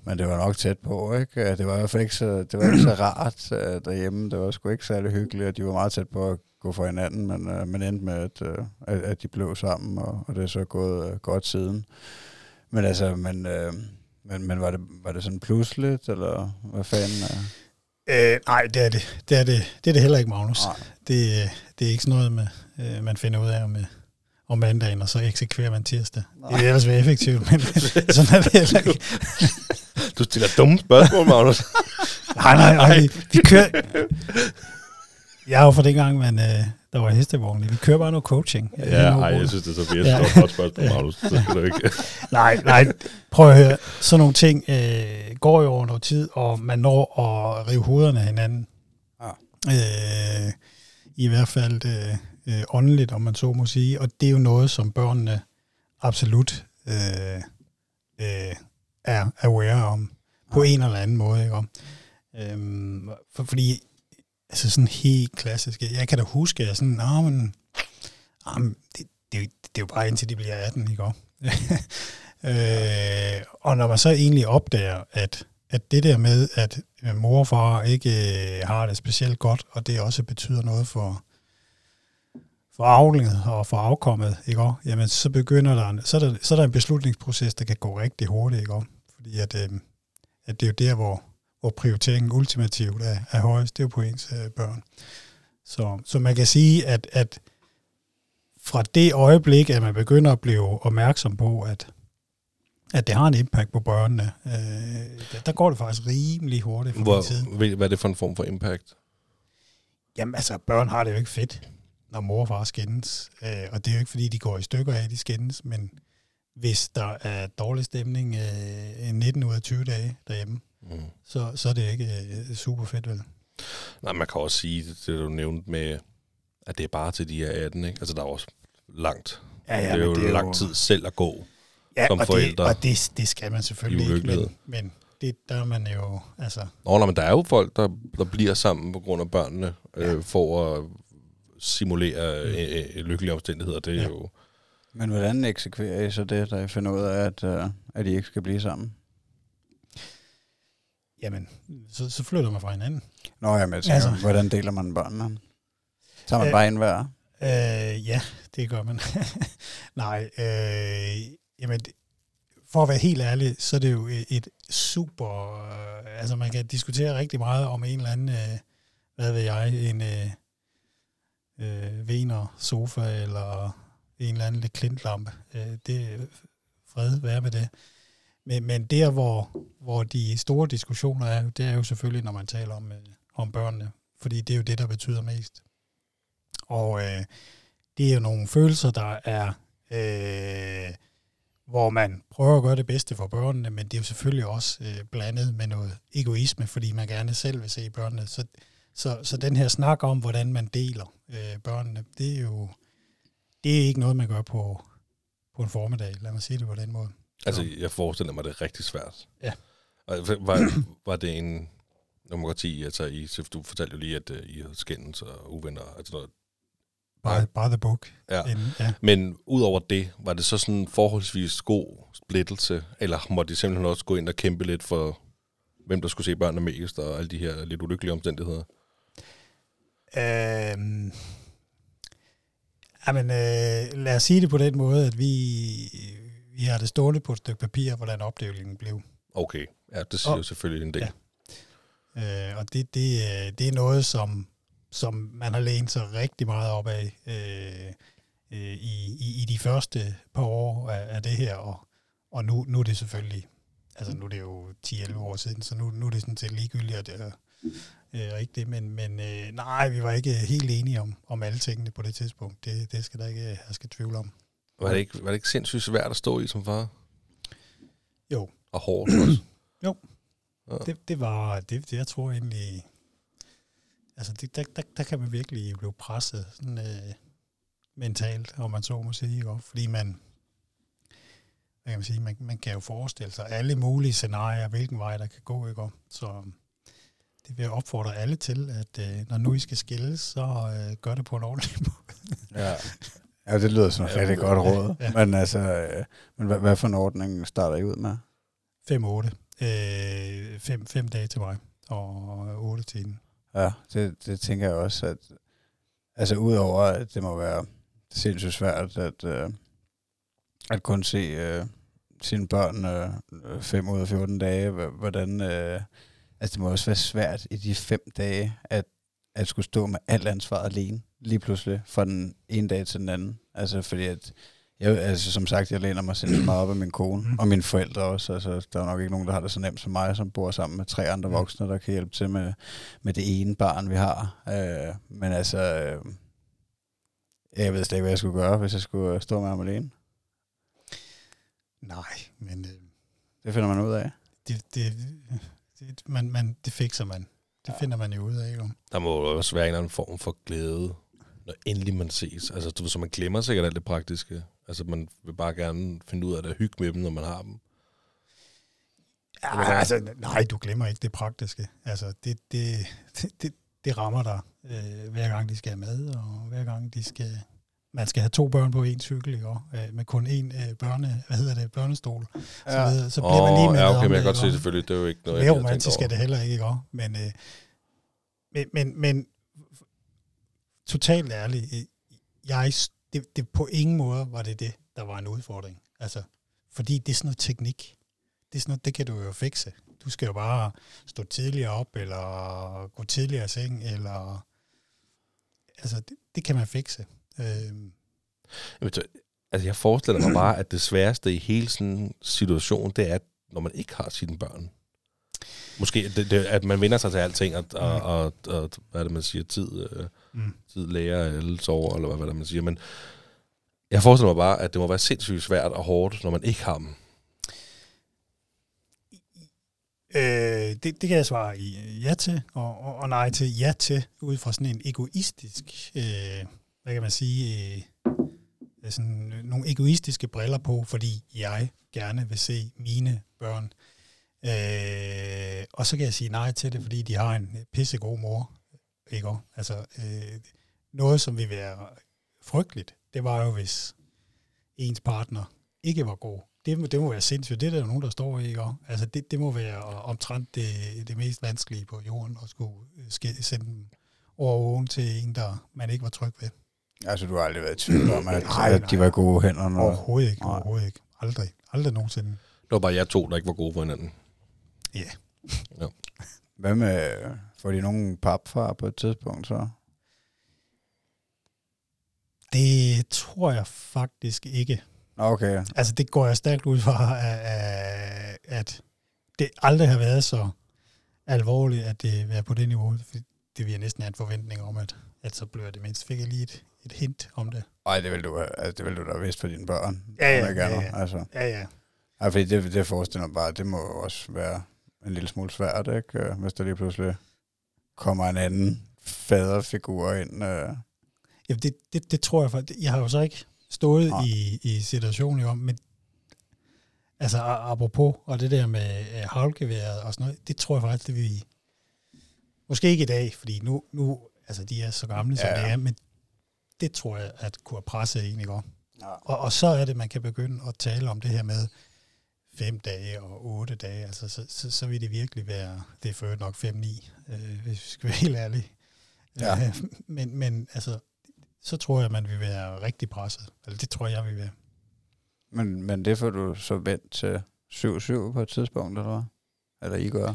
men det var nok tæt på, ikke? Det var i hvert fald ikke så, det var ikke så [CLEARS THROAT] rart øh, derhjemme, det var sgu ikke særlig hyggeligt, og de var meget tæt på at gå for hinanden, men, øh, men endte med, at, øh, at, at de blev sammen, og, og det er så gået øh, godt siden. Men altså, men, øh, men, men var, det, var det sådan pludseligt, eller hvad fanden? Øh? Øh, nej, det er det. Det er det, det, er det heller ikke, Magnus. Nej. Det, øh, det er ikke sådan noget, med, øh, man finder ud af om, øh, om mandagen, og så eksekverer man tirsdag. Det vil ellers være effektivt, [LAUGHS] men sådan er det heller ikke. Du stiller dumme spørgsmål, Magnus. Nej, nej, nej. Vi, vi kører... Jeg er jo fra dengang, men øh, der var hestevogne. Vi kører bare noget coaching. ja, ej, jeg synes, det er så virkelig Ja. ja. godt spørgsmål, [LAUGHS] Magnus. Så skal du ikke. [LAUGHS] Nej, nej. Prøv at høre. Sådan nogle ting øh, går jo over noget tid, og man når at rive hovederne af hinanden. Ja. Øh, I hvert fald øh, øh, åndeligt, om man så må sige. Og det er jo noget, som børnene absolut øh, øh, er aware om på en eller anden måde. Ikke? Om, øhm, for, fordi, altså sådan helt klassisk, jeg kan da huske, at jeg sådan, Nå, men, ah, jamen, det, det, det er jo bare indtil de bliver 18, ikke? [LAUGHS] øh, og når man så egentlig opdager, at, at det der med, at øh, mor og far ikke øh, har det specielt godt, og det også betyder noget for, for avlet og for afkommet, ikke? også? Jamen, så begynder der, en- så er der, så er der en beslutningsproces, der kan gå rigtig hurtigt, ikke? også? Fordi at, øh, at det er jo der, hvor, hvor prioriteringen ultimativt er, er højest, det er på ens øh, børn. Så, så man kan sige, at, at fra det øjeblik, at man begynder at blive opmærksom på, at, at det har en impact på børnene, øh, der, der går det faktisk rimelig hurtigt for Hvor, tiden. ved- hvad er det for en form for impact? Jamen altså, børn har det jo ikke fedt, når mor og far skændes. Øh, og det er jo ikke, fordi de går i stykker af, de skændes, men hvis der er dårlig stemning øh, 19 ud af 20 dage derhjemme, Mm. så, så er det ikke øh, super fedt, vel? Nej, man kan også sige, det, det du nævnte med, at det er bare til de er 18, ikke? Altså, der er også langt. Ja, det er jo det er lang tid selv at gå. ja, som og forældre. Det, og det, det skal man selvfølgelig ikke, men, men det, der er man jo, altså, Nå, nej, men der er jo folk, der, der bliver sammen på grund af børnene, øh, for at simulere øh, øh, lykkelige omstændigheder. Det er Ja. ja. jo... Men hvordan eksekverer I så det, der I finder ud af, at, uh, at I ikke skal blive sammen? Jamen, så, så flytter man fra hinanden. Nå, jamen, jeg tænker, Altså. hvordan deler man børnene? Tager man Øh, bare en hver? Øh, ja, det gør man. [LAUGHS] Nej, øh, jamen, for at være helt ærlig, så er det jo et, super... Øh, altså, man kan diskutere rigtig meget om en eller anden, øh, hvad ved jeg, en øh, øh, vener sofa eller en eller anden lidt klintlampe. Øh, det er fred, være med det. Men, men der, hvor, hvor de store diskussioner er, det er jo selvfølgelig, når man taler om, øh, om børnene. Fordi det er jo det, der betyder mest. Og øh, det er jo nogle følelser, der er, øh, hvor man prøver at gøre det bedste for børnene, men det er jo selvfølgelig også øh, blandet med noget egoisme, fordi man gerne selv vil se børnene. Så, så, så den her snak om, hvordan man deler øh, børnene, det er jo det er ikke noget, man gør på, på en formiddag. Lad mig sige det på den måde. Altså, jeg forestiller mig, det er rigtig svært. Ja. Og var, [CLEARS THROAT] var det en... Nu må godt sige, altså, I, du fortalte jo lige, at uh, I havde skændes og uvenner. Altså noget. Bare, bare the book. Ja. Inden, ja. Men udover det, var det så sådan en forholdsvis god splittelse, eller måtte de simpelthen også gå ind og kæmpe lidt for, hvem der skulle se børnene mest, og alle de her lidt ulykkelige omstændigheder? Øhm, jamen, øh, lad os sige det på den måde, at vi, vi har det stående på et stykke papir, hvordan opdelingen blev. Okay, ja, det siger Og- jo selvfølgelig en del. Ja. Øh, og det, det, øh, det er noget, som, som man har lænet sig rigtig meget op af øh, øh, i, i, i de første par år af, af det her, og, og nu, nu er det selvfølgelig, altså nu er det jo 10-11 år siden, så nu, nu er det sådan set ligegyldigt, at det er øh, ikke det, men, men øh, nej, vi var ikke helt enige om, om alle tingene på det tidspunkt. Det, det skal der ikke herske tvivl om. Var, det ikke, var det ikke sindssygt svært at stå i som far? Jo. Og hårdt også? [CLEARS THROAT] Jo. Ja. Det, det var, det, det jeg tror egentlig, altså det, der, der, der kan man virkelig blive presset sådan, øh, mentalt, om man så må sige? Og fordi man, hvad kan man sige, man, man kan jo forestille sig alle mulige scenarier, hvilken vej der kan gå, ikke? Så det vil jeg opfordre alle til, at øh, når nu I skal skilles, så øh, gør det på en ordentlig [LAUGHS] måde. Ja. Ja, det lyder som et rigtig godt råd. Ja. Men altså, øh, men hvad, hvad for en ordning starter I ud med? 5-8. Øh, fem, fem dage til mig, og 8 til hende. Ja, det, det tænker jeg også, at altså udover at det må være sindssygt svært at, øh, at kun se øh, sine børn øh, 5 ud af 14 dage, hv- hvordan, øh, altså det må også være svært i de fem dage at, at skulle stå med alt ansvar alene, lige pludselig, fra den ene dag til den anden. Altså fordi at, jeg, altså som sagt, jeg læner mig sindssygt meget op af min kone, og mine forældre også. Altså, der er nok ikke nogen, der har det så nemt som mig, som bor sammen med tre andre voksne, der kan hjælpe til med, med det ene barn, vi har. Øh, men altså, øh, jeg ved slet ikke, hvad jeg skulle gøre, hvis jeg skulle øh, stå med ham alene. Nej, men øh, Det finder man ud af. det, det, det, man, man, det fikser man. Det finder man jo ud af, jo. Der må jo også være en eller anden form for glæde, når endelig man ses. Altså, du så man glemmer sikkert alt det praktiske. Altså, man vil bare gerne finde ud af det og hygge med dem, når man har dem. Ja, altså, nej, du glemmer ikke det praktiske. Altså, det, det, [LAUGHS] det, det, rammer dig, øh, hver gang de skal mad, og hver gang de skal... Man skal have to børn på en cykel, ikke? Øh, med kun én øh, børne, hvad hedder det, børnestol. Ja. Så, videre, så bliver man lige med ja, okay, om men jeg det, kan godt ikke? se selvfølgelig, det er jo ikke noget, Mere jeg lige har tænkt romantisk er det heller ikke, ikke? også? Men, øh, men, men, men totalt ærligt, øh, jeg, det, det på ingen måde var det det, der var en udfordring. Altså, fordi det er sådan noget teknik. Det er sådan noget, det kan du jo fikse. Du skal jo bare stå tidligere op, eller gå tidligere i seng, eller... Altså, det, det kan man fikse. Øh, Jamen, så- Altså, jeg forestiller mig bare, at det sværeste i hele sådan en situation, det er, når man ikke har sine børn. Måske, det, det, at man vender sig til alting, og, og, Mm. og, og hvad er det, man siger, tid, øh, mm. tid læger alle sover, eller hvad, hvad det, man siger. Men jeg forestiller mig bare, at det må være sindssygt svært og hårdt, når man ikke har dem. Øh, det, det kan jeg svare i ja til, og, og, og nej til ja til, ud fra sådan en egoistisk, øh, hvad kan man sige, øh, øh sådan øh, nogle egoistiske briller på, fordi jeg gerne vil se mine børn. Øh, og så kan jeg sige nej til det, fordi de har en pissegod mor. Ikke? Altså, øh, noget, som vil være frygteligt, det var jo, hvis ens partner ikke var god. Det, det må være sindssygt. Det er der nogen, der står i. Ikke? Altså, det, det må være omtrent det, det mest vanskelige på jorden, at skulle øh, sende dem over åen til en, der man ikke var tryg ved. Altså, du har aldrig været i tvivl om, at, Nej, at de var gode hænder. Når, Overhovedet ikke. Nej. Overhovedet ikke. Aldrig. Aldrig nogensinde. Det var bare jer to, der ikke var gode for hinanden. Hvad med, får de nogen papfar på et tidspunkt så? Det tror jeg faktisk ikke. Okay, Altså, det går jeg stærkt ud fra, at, at- at det aldrig har været så alvorligt, at det er på det niveau. Det vil jeg næsten have en forventning om, at, at så bliver det mindst. Fik jeg lige et, et hint om det. Ej, det vil du, altså, det vil du da vidst for dine børn. Ja, ja, ikke ja, ja. Altså. Ja, ja. Ja, fordi det, det forestiller mig bare, det må også være en lille smule svært, ikke? Øh, Hvis der lige pludselig kommer en anden faderfigur ind. Øh. Ja, det, det, det tror jeg faktisk. Jeg har jo så ikke stået Nej. i, i situationen om, men altså apropos, og det der med øh, havlgeværet og sådan noget, det tror jeg faktisk, det vi måske ikke i dag, fordi nu, nu altså de er så gamle, som Ja, ja. det er, men det tror jeg, at kunne presse en, ikke også? Ja. Og, og så er det, man kan begynde at tale om det her med fem dage og otte dage, altså så, så, så vil det virkelig være, det er for nok fem-ni, øh, hvis vi skal være helt ærlige. Ja. Øh, men, men altså, så tror jeg, man vil være rigtig presset. Eller det tror jeg, jeg vil være. Men, men det får du så vendt til 7-7 på et tidspunkt, eller hvad? Eller I gør?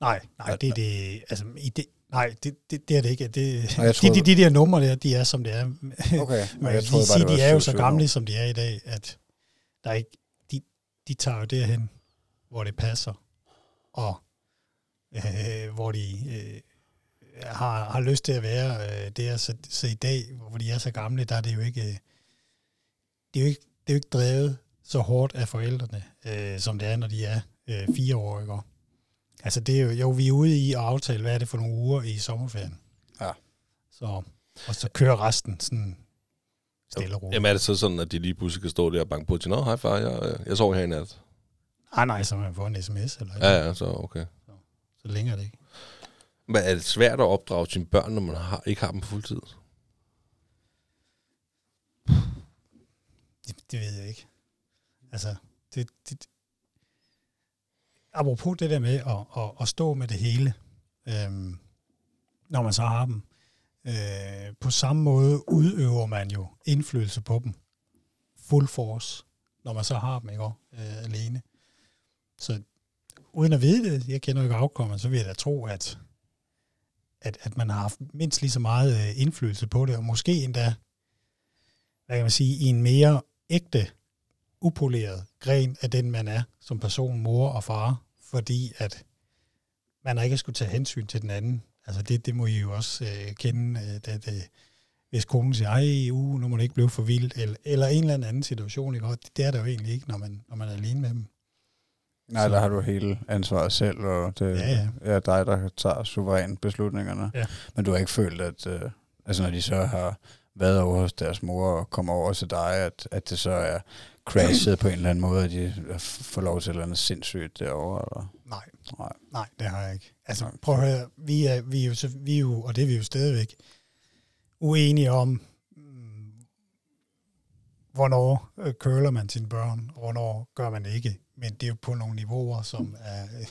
Nej, nej, det er det, altså, i det, nej, det, det, det er det ikke. Det, Og jeg de, troede- de, de der numre der, de er, som det er. Okay, [LAUGHS] Man kan lige sige, de er jo så gamle, som de er i dag, at der er ikke, de, de tager jo derhen, hvor det passer, og øh, hvor de øh, har, har lyst til at være øh, der. Så, så i dag, hvor de er så gamle, der er det jo ikke, øh, det er jo ikke, det er jo ikke drevet så hårdt af forældrene, øh, som det er, når de er øh, fire år. Ikke? Altså det er jo, jo, vi er ude i at aftale, hvad er det for nogle uger i sommerferien. Ja. Så, og så kører resten sådan stille og roligt. Jamen er det så sådan, at de lige pludselig kan stå der og banke på til, Nå, hej far, jeg, øh, jeg sover her i nat. Nej, nej, så man får en sms, eller Ja, ja, så okay. så længe er det ikke. Men er det svært at opdrage sine børn, når man har, ikke har dem på fuld tid? Det, det ved jeg ikke. Altså, det, det, apropos det der med at, at, at stå med det hele, øhm, når man så har dem, øh, på samme måde udøver man jo indflydelse på dem. Full force, når man så har dem, ikke øh, alene. Så uden at vide det, jeg kender jo ikke afkommet, så vil jeg da tro, at, at, at man har haft mindst lige så meget øh, indflydelse på det, og måske endda, hvad kan man sige, i en mere ægte, upoleret gren af den, man er som person, mor og far, fordi at man ikke skulle tage hensyn til den anden. Altså det, det må I jo også øh, kende, øh, at øh, hvis konen siger, ej, uh, nu må det ikke blive for vildt, eller, eller en eller anden situation, ikke? Det, det er der jo egentlig ikke, når man, når man er alene med dem. Nej, Så- der har du hele ansvaret selv, og det Ja, ja. er dig, der tager suverænt beslutningerne. Ja. Men du har ikke følt, at øh, altså, når de så har været over hos deres mor og kommer over til dig, at, at det så er crashet på en eller anden måde, at de får lov til et eller andet sindssygt derovre? Eller? Nej, Nej. nej, det har jeg ikke. Altså Nej. prøv at høre, vi er, vi er, jo, så- vi er jo, og det er vi jo stadigvæk, uenige om, mm, hvornår øh, curler man sine børn, og hvornår gør man ikke. Men det er jo på nogle niveauer, som er... Øh,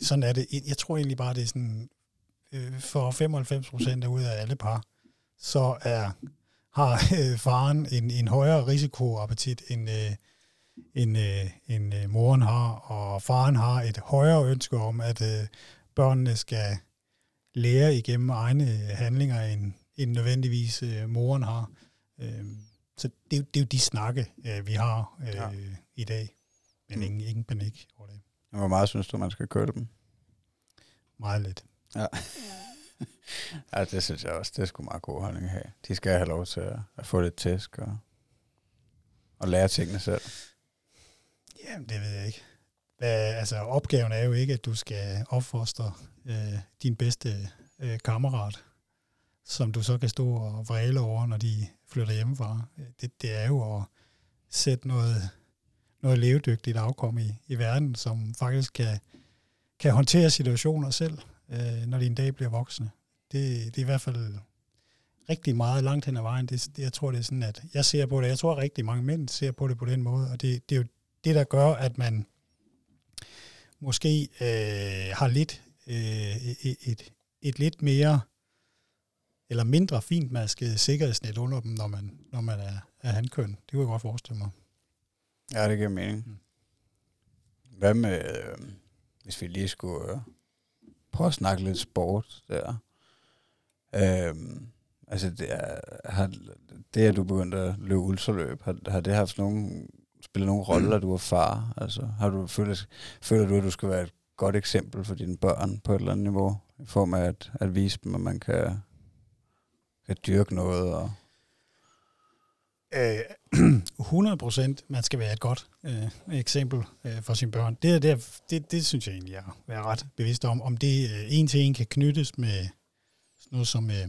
sådan er det. Jeg tror egentlig bare, det er sådan, øh, for 95 procent ud af alle par, så er, har øh, faren en, en højere risikoappetit, end, øh, end, øh, end øh, moren har, og faren har et højere ønske om, at øh, børnene skal lære igennem egne handlinger, end, end nødvendigvis øh, moren har. Øh, så det, er jo- det er jo de snakke, øh, vi har øh, Ja. ja. i dag. Men Mm. ingen, ingen panik over det. Hvor meget synes du, man skal køre dem? Meget lidt. Ja. [LAUGHS] ja, det synes jeg også. Det er sgu meget god holdning at have. De skal have lov til at, at få lidt tæsk og, og lære tingene selv. Jamen, det ved jeg ikke. Hvad, altså, opgaven er jo ikke, at du skal opfostre øh, din bedste øh, kammerat, som du så kan stå og vræle over, når de flytter hjemmefra. Det, det er jo at sætte noget, noget levedygtigt afkom i, i verden, som faktisk kan, kan håndtere situationer selv, øh, når de en dag bliver voksne. Det, det er i hvert fald rigtig meget langt hen ad vejen. Det, det, jeg tror, det er sådan, at jeg ser på det. Jeg tror, at rigtig mange mænd ser på det på den måde, og det, det er jo det, der gør, at man måske øh, har lidt øh, et, et, et lidt mere eller mindre fintmasket sikkerhedsnet under dem, når man, når man er, er handkøn. Det kunne jeg godt forestille mig. Ja, det giver mening. Mm. Hvad med, øh, hvis vi lige skulle øh, prøve at snakke lidt sport der? Øh, altså, det, er, har, det at du begyndte at løbe ultraløb, har, har det haft nogen, spillet nogen rolle, at du er far? Altså, har du følt, føler du, at du skal være et godt eksempel for dine børn på et eller andet niveau, i form af at, at vise dem, at man kan, kan dyrke noget? Og, Øh, [CLEARS THROAT] 100 procent, man skal være et godt øh, eksempel øh, for sine børn. Det, er det, det, det synes jeg egentlig, jeg er ret bevidst om. Om det øh, en til en kan knyttes med sådan noget som øh,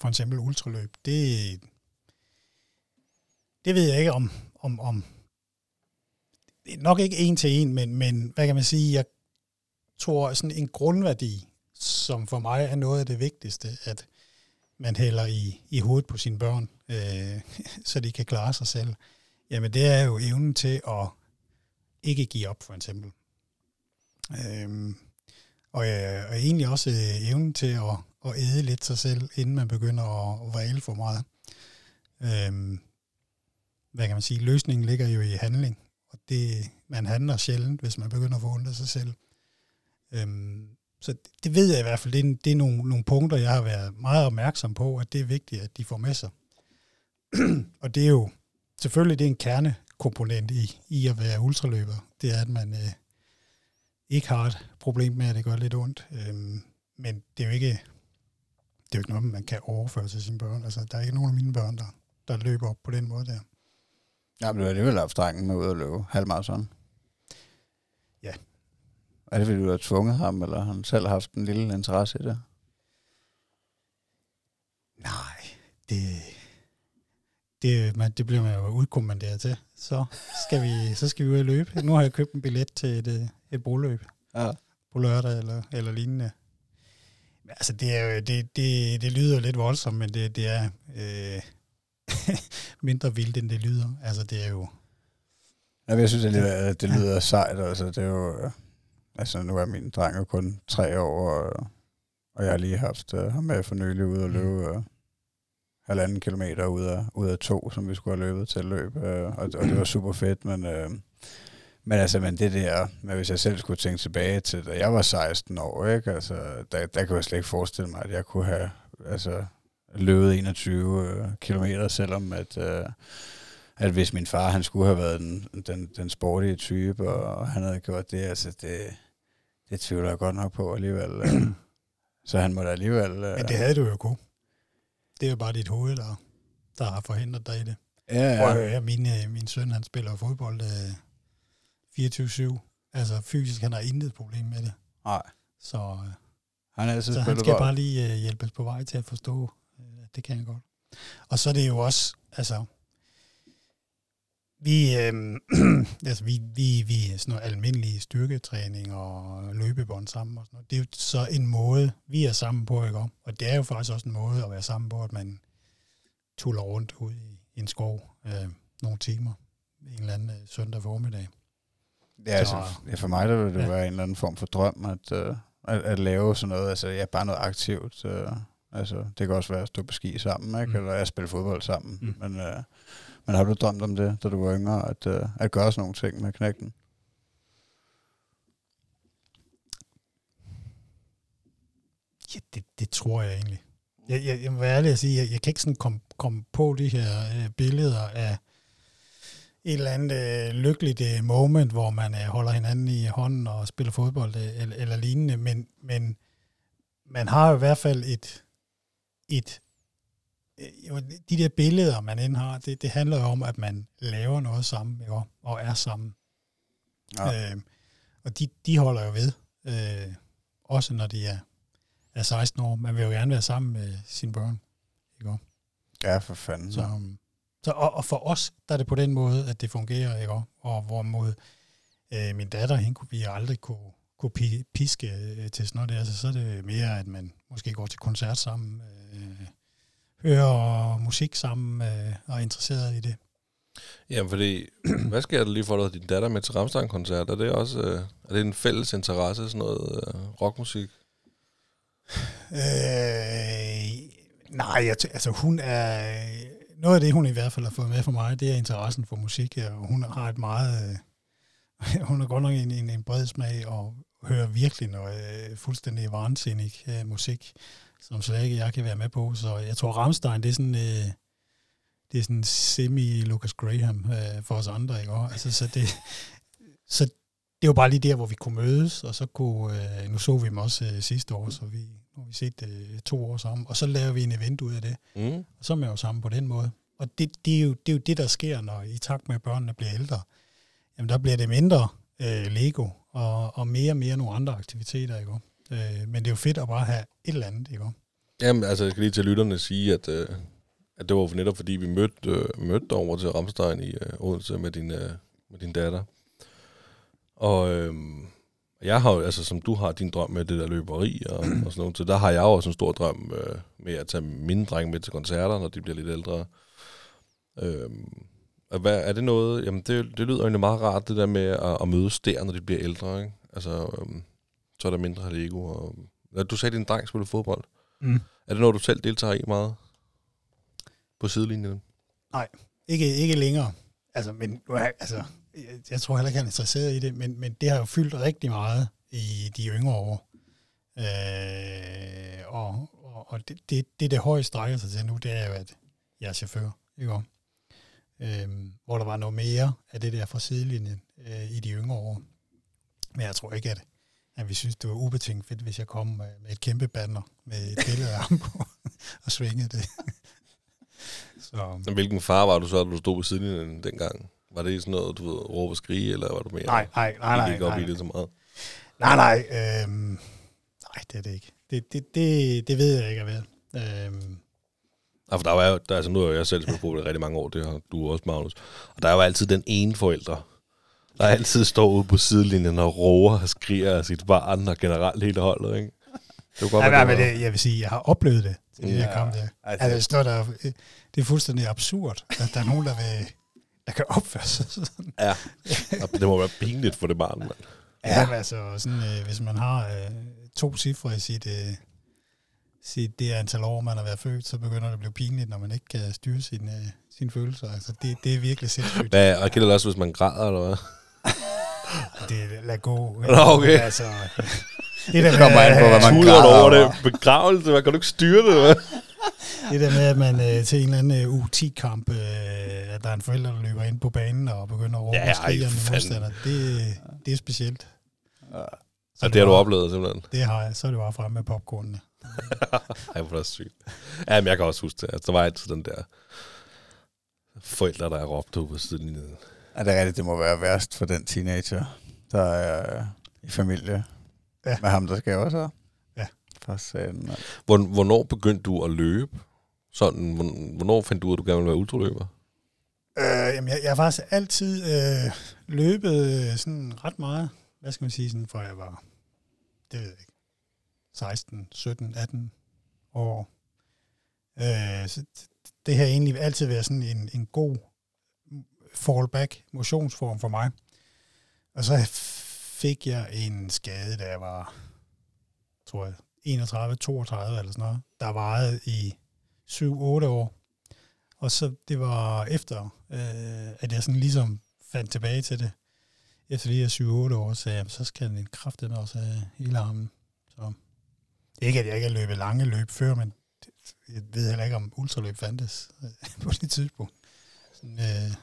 for eksempel ultraløb, det, det ved jeg ikke om, om, om det nok ikke en til en, men, men hvad kan man sige, jeg tror sådan en grundværdi, som for mig er noget af det vigtigste, at man hælder i, i hovedet på sine børn, øh, [LAUGHS] så de kan klare sig selv, jamen det er jo evnen til at ikke give op, for eksempel. Øhm, og, øh, og egentlig også øh, evnen til at, at æde lidt sig selv, inden man begynder at, at vræle for meget. Øhm, hvad kan man sige? Løsningen ligger jo i handling, og det, man handler sjældent, hvis man begynder at forundre sig selv. Øhm, så det, det ved jeg i hvert fald, det er, det er nogle, nogle punkter, jeg har været meget opmærksom på, at det er vigtigt, at de får med sig. [CLEARS THROAT] og det er jo selvfølgelig det er en kernekomponent i, i at være ultraløber. Det er, at man øh, ikke har et problem med, at det gør lidt ondt. Øhm, men det er jo ikke det er jo ikke noget, man kan overføre til sine børn. Altså, der er ikke nogen af mine børn, der, der løber op på den måde der. ja, men du har alligevel haft drengen med ud at løbe halvmarathon. Ja. Er det, fordi du har tvunget ham, eller har han selv haft en lille interesse i det? Nej, det, det, man, det bliver man jo udkommanderet til. Så skal vi, så skal vi ud og løbe. Nu har jeg købt en billet til et, et broløb Ja. på lørdag eller, eller lignende. Altså, det, er jo, det, det, det lyder lidt voldsomt, men det, det er øh, [LAUGHS] mindre vildt, end det lyder. Altså, det er jo... Ja, jeg synes, det, det, det lyder sejt. Altså, det er jo, øh, altså, nu er min dreng jo kun tre år, og, og jeg har lige haft uh, ham med for nylig ude og Mm. løbe uh, halvanden kilometer ud af, ud af to, som vi skulle have løbet til løb, uh, og, og det var super fedt, men, uh, men altså, men det der, men hvis jeg selv skulle tænke tilbage til, da jeg var 16 år, ikke? Altså, der, der kunne jeg slet ikke forestille mig, at jeg kunne have altså, løbet 21 uh, kilometer, selvom at, uh, at hvis min far han skulle have været den, den, den sportige type, og han havde gjort det, altså det, det tvivler jeg godt nok på alligevel. øh. [CLEARS THROAT] Så han må da alligevel... øh, Men det havde du jo kunne. Det er jo bare dit hoved, der, der har forhindret dig i det. ja, Prøv at ja. høre her, min, øh, min søn, han spiller fodbold øh, 24-7. Altså fysisk, han har intet problem med det. Nej, Så, øh, han altid så han skal bold. bare lige øh, hjælpes på vej til at forstå, øh, at det kan han godt. Og så er det jo også, altså, vi, øh, [CLEARS THROAT] altså vi, vi, vi er sådan noget almindelig styrketræning og løbebånd sammen og sådan noget. Det er jo så en måde, vi er sammen på, ikke? om? Og det er jo faktisk også en måde at være sammen på, at man tuller rundt ude i, i en skov øh, nogle timer en eller anden øh, søndag formiddag. Ja, altså, Så- ja, for mig der vil det ja. være en eller anden form for drøm, at, øh, at, at lave sådan noget, altså ja, bare noget aktivt. Øh, altså, det kan også være at stå på ski sammen, ikke? Mm. eller at spille fodbold sammen. Mm. Men, øh, men har du drømt om det, da du var yngre, at, øh, at gøre sådan nogle ting med knægten? Ja, det, det tror jeg egentlig. Jeg, jeg, jeg må være ærlig at sige, jeg, jeg kan ikke sådan komme kom på de her øh, billeder af et eller andet øh, lykkeligt øh, moment, hvor man øh, holder hinanden i hånden og spiller fodbold øh, eller, eller lignende, men, men man har jo i hvert fald et, et øh, jo, de der billeder, man end har, det, det handler jo om, at man laver noget sammen, ikke? og er sammen. Ja. Øh, og de, de holder jo ved, øh, også når de er, er 16 år. Man vil jo gerne være sammen med sine børn. Ikke? Ja, for fanden. Så, um, så, og, og for os, der er det på den måde, at det fungerer. Ikke? Og hvorimod øh, min datter, hende kunne vi aldrig kunne, kunne pi- piske øh, til sådan noget der. Så, så er det mere, at man måske går til koncert sammen, øh, hører musik sammen øh, og er interesseret i det. Jamen, fordi, [CLEARS THROAT] hvad sker der lige for dig, din datter med til Ramstein-koncert? Er det også øh, er det en fælles interesse, sådan noget øh, rockmusik? Øh, nej, jeg, t- altså hun er... Noget af det, hun i hvert fald har fået med for mig, det er interessen for musik, og hun har et meget... Øh, [LAUGHS] hun har godt nok en, en, en bred smag, og hører virkelig noget øh, fuldstændig vansinnig øh, musik, som slet ikke jeg kan være med på. Så jeg tror, Ramstein, det er sådan... Øh, det er sådan semi-Lucas Graham øh, for os andre, ikke? Altså, så det, så det var bare lige der, hvor vi kunne mødes, og så kunne, øh, nu så vi dem også øh, sidste år, så vi, nu har vi set øh, to år sammen, og så laver vi en event ud af det, Mm. og så er man jo sammen på den måde. Og det, det, er jo, det er jo det, der sker, når i takt med, at børnene bliver ældre. Jamen, der bliver det mindre øh, Lego, og, og mere og mere nogle andre aktiviteter, ikke? Øh, men det er jo fedt at bare have et eller andet, ikke? Jamen, altså, jeg skal lige til lytterne sige, at, øh, at det var for netop fordi, vi mødte, øh, mødte dig over til Ramstein i øh, Odense med din, øh, med din datter. Og øh, jeg har jo, altså som du har din drøm med det der løberi og, og sådan noget, så der har jeg jo også en stor drøm øh, med at tage mine drenge med til koncerter, når de bliver lidt ældre. Øh, hvad, er det noget, jamen det, det lyder egentlig meget rart, det der med at, at mødes der, når de bliver ældre, ikke? Altså, øh, så er der mindre Lego. Og, Ja, du sagde, at din dreng spiller fodbold. Mm. Er det noget, du selv deltager i meget? På sidelinjen? Ikke, ikke længere. Altså, men, nu er- altså, jeg, jeg tror heller ikke, han er interesseret i det, men, men det har jo fyldt rigtig meget i de yngre år. Øh, og og, og det, det, det, det højeste strækker sig til nu, det er jo, at jeg er chauffør. Ikke? Øh, hvor der var noget mere af det der fra sidelinjen øh, i de yngre år. Men jeg tror ikke, at, at vi synes, det var ubetinget fedt, hvis jeg kom med, med et kæmpe banner med et billede af ham på [LAUGHS] og svingede det. [LAUGHS] Så, øhm. Men Hvilken far var du så, da du stod på sidelinjen dengang? Var det sådan noget, du ved, råbe og skrige, eller var du mere? nej, nej, nej, nej, ikke op nej. i det så meget. Nej, nej. Øhm, nej, det er det ikke. Det, det, det, det ved jeg ikke, hvad. Øhm, Ja, for der var jo, der, altså nu har jeg selv spillet fodbold i rigtig mange år, det har du også, Magnus. Og der er jo altid den ene forælder, der altid står ude på sidelinjen og roer og skriger af sit barn og generelt hele holdet, ikke? Det kunne godt Ja, være, men det var- det, jeg vil sige, jeg har oplevet det til de Ja, her kampe der. altså- Altså, der, der, det er fuldstændig absurd, at der er nogen, der, vil, der kan opføre sig sådan. Ja, og det må være pinligt for det barn, mand. Ja, men altså, sådan, øh, hvis man har øh, to cifre i sit, øh, sit det antal år, man har været født, så begynder det at blive pinligt, når man ikke kan styre sine, øh, sine følelser. Altså, det, det er virkelig sindssygt. Hvad, og gælder det også, hvis man græder, eller hvad? [LAUGHS] Det lad gå. Nå, okay. Altså, [LAUGHS] det der Det kommer an på, hvad man [LAUGHS] græder over over. det. Begravelse, man kan du ikke styre det, hvad? Det der med, at man øh, til en eller anden øh, U10-kamp, øh, at der er en forælder, der løber ind på banen og begynder at råbe Ja, ja, og skrige om modstander, det, det er specielt. Så det har du oplevet, simpelthen. Det har jeg. Så er det bare frem med popcornene. [LAUGHS] Ej, hvor er det sygt. Ja, men jeg kan også huske det. Altså, der var altid den der forældre, der råbte ude på sidelinjen. Er det rigtigt, det må være værst for den teenager, der er øh, i familie Ja. ja. med ham, der skal også? Ja. For satan, Hvornår begyndte du at løbe? Sådan, hvornår fandt du ud af, at du gerne ville være ultraløber? Øh, jamen, jeg, jeg har faktisk altid øh, løbet øh, sådan ret meget. Hvad skal man sige, sådan, for jeg var, det ved jeg ikke, 16, 17, 18 år. Øh, så det har egentlig altid været sådan en, en god fallback motionsform for mig. Og så fik jeg en skade, da jeg var, tror jeg, 31, 32 eller sådan noget. Der varede i 7-8 år. Og så det var efter, øh, at jeg sådan ligesom fandt tilbage til det. Efter de her 7-8 år, så, jamen, så skal den kraftigt også have hele armen. Så. Ikke at jeg ikke har løbet lange løb før, men jeg ved heller ikke, om ultraløb fandtes øh, [LAUGHS] på det tidspunkt. Sådan, øh,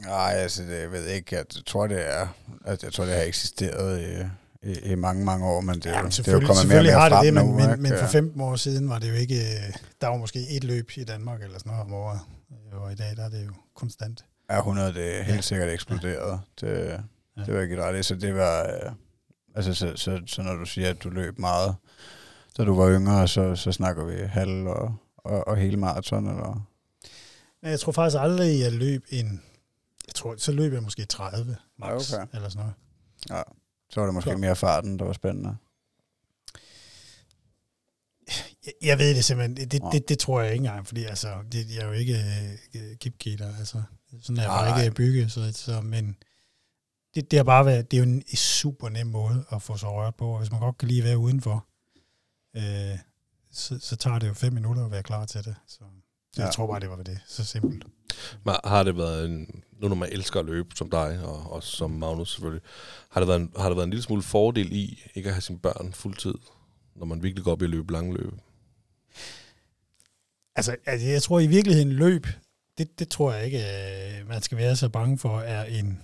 Nej, altså, det, jeg ved ikke. Jeg tror, det er... Altså, jeg tror, det har eksisteret øh, i, i, mange, mange år, men det, er jo- jamen, det er jo kommet mere og mere har det frem det, men, nu, men, ikke? men for Ja. 15 år siden var det jo ikke... øh, Der var måske et løb i Danmark eller sådan noget om året. Øh, Og i dag der er det jo konstant. Ja, 100, det er helt Ja. sikkert eksploderet. Det, Ja. det var ikke ret. Så det var... øh, Altså, så, så, så når du siger, at du løb meget, da du var yngre, så, så snakker vi halv og, og, og hele maraton, eller... Jeg tror faktisk aldrig, jeg løb en... Jeg tror, så løb jeg måske 30 max, Ja, okay. eller sådan noget. Så var det måske Så. mere farten, der var spændende. Jeg, jeg ved det simpelthen, det, det, det, det tror jeg ikke engang, fordi altså, det, jeg er jo ikke øh, kipketer, altså, sådan er jeg bare ikke bygget, så, så, men det, det har bare været, det er jo en super nem måde at få sig rørt på, og hvis man godt kan lide at være udenfor, øh, så, så tager det jo fem minutter at være klar til det, så, så jeg Ja. tror bare, det var det, så simpelt. Men har det været en, nu når man elsker at løbe som dig, og og som Magnus selvfølgelig, har det, været en, har det været en lille smule fordel i ikke at have sine børn fuldtid, når man virkelig går op i at løbe lange løb? Altså, altså, jeg tror i virkeligheden løb, det, det tror jeg ikke, øh, man skal være så bange for, er en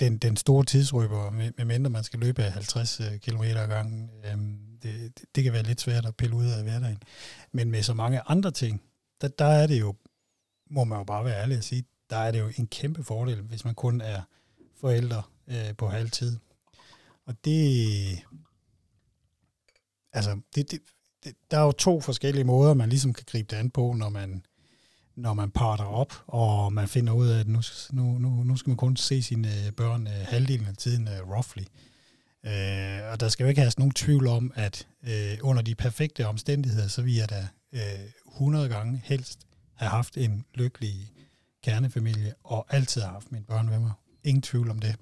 den, den store tidsrøber, med, mindre man skal løbe 50 øh, km ad gangen. Øhm, det, det, det kan være lidt svært at pille ud af hverdagen. Men med så mange andre ting, der, der er det jo, må man jo bare være ærlig at sige, der er det jo en kæmpe fordel, hvis man kun er forældre øh, på halv tid. Og det, altså, det, det, det, der er jo to forskellige måder, man ligesom kan gribe det an på, når man, når man parter op, og man finder ud af, at nu, nu, nu, nu skal man kun se sine øh, børn øh, halvdelen af tiden, øh, roughly. Øh, og der skal jo ikke have nogen tvivl om, at øh, under de perfekte omstændigheder, så vil jeg da øh, 100 gange helst have haft en lykkelig kernefamilie, og altid har haft mine børn med mig. Ingen tvivl om det.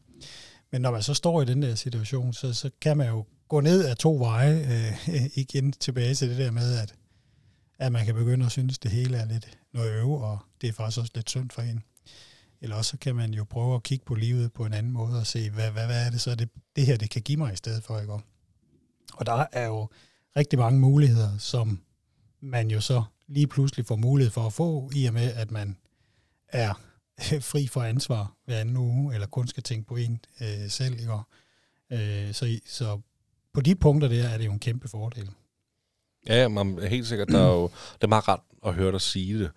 Men når man så står i den der situation, så, så kan man jo gå ned af to veje, øh, [LAUGHS] igen tilbage til det der med, at, at man kan begynde at synes, at det hele er lidt noget øve, og det er faktisk også lidt synd for en. Eller også kan man jo prøve at kigge på livet på en anden måde og se, hvad, hvad, hvad er det så, det, det her det kan give mig i stedet for, ikke? Og der er jo rigtig mange muligheder, som man jo så lige pludselig får mulighed for at få, i og med, at man er [LAUGHS] fri for ansvar hver anden uge, eller kun skal tænke på en øh, selv, ikke? Øh, så, så på de punkter der er det jo en kæmpe fordel. Ja, man, helt sikkert. Der er jo, [CLEARS THROAT] det er meget rart at høre dig sige det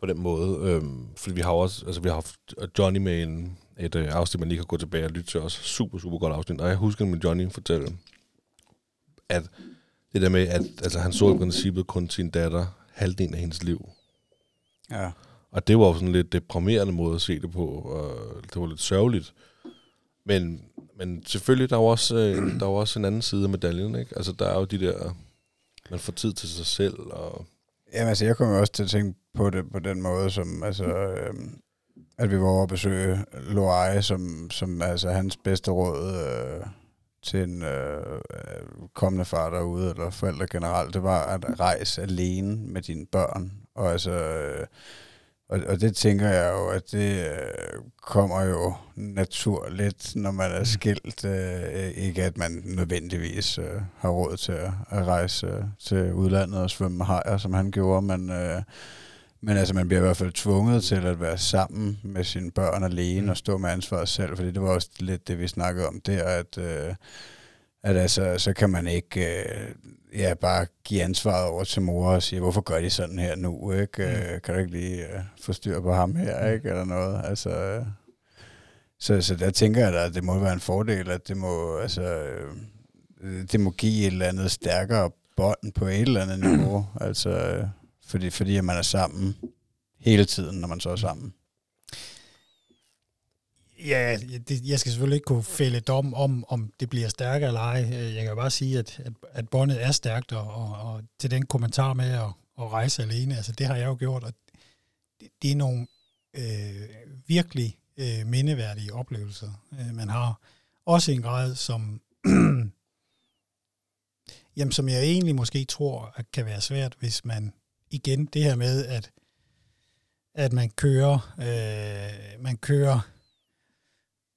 på den måde. Øhm, fordi vi har også, altså vi har haft Johnny med en, et øh, afsnit, man lige kan gå tilbage og lytte til også. Super, super godt afsnit. Og jeg husker med Johnny fortælle, at det der med, at altså, han så i princippet kun sin datter halvdelen af hendes liv. Ja. Og det var jo sådan lidt deprimerende måde at se det på, og det var lidt sørgeligt. Men, men selvfølgelig, der er også, øh, der er jo også en anden side af medaljen, ikke? Altså, der er jo de der, man får tid til sig selv, og Jamen altså, jeg kommer jo også til at tænke på det på den måde, som altså, øh, at vi var over at besøge Loai, som, som altså hans bedste råd øh, til en øh, kommende far derude, eller forældre generelt, det var at rejse alene med dine børn. Og altså, øh, og, og det tænker jeg jo, at det øh, kommer jo naturligt, når man er skilt. Øh, ikke at man nødvendigvis øh, har råd til at, at rejse øh, til udlandet og svømme med hajer, som han gjorde, men, øh, men altså, man bliver i hvert fald tvunget til at være sammen med sine børn alene og stå med ansvaret selv, fordi det var også lidt det, vi snakkede om der, at... Øh, at altså, så kan man ikke øh, ja, bare give ansvaret over til mor og sige, hvorfor gør de sådan her nu, ikke? Mm. kan du ikke lige øh, få styr på ham her, ikke? Eller noget, altså... Øh, så, så der tænker jeg at det må være en fordel, at det må, altså, øh, det må give et eller andet stærkere bånd på et eller andet niveau, altså, øh, fordi, fordi at man er sammen hele tiden, når man så er sammen. Ja, det, jeg skal selvfølgelig ikke kunne fælde dom om, om det bliver stærkere eller ej. Øh, jeg kan jo bare sige, at, at, at båndet er stærkt, og, og, og til den kommentar med at, at rejse alene, altså det har jeg jo gjort, og det, det er nogle øh, virkelig øh, mindeværdige oplevelser, øh, man har. Også i en grad, som, [CLEARS THROAT] jamen, som jeg egentlig måske tror at kan være svært, hvis man igen det her med, at, at man kører, øh, man kører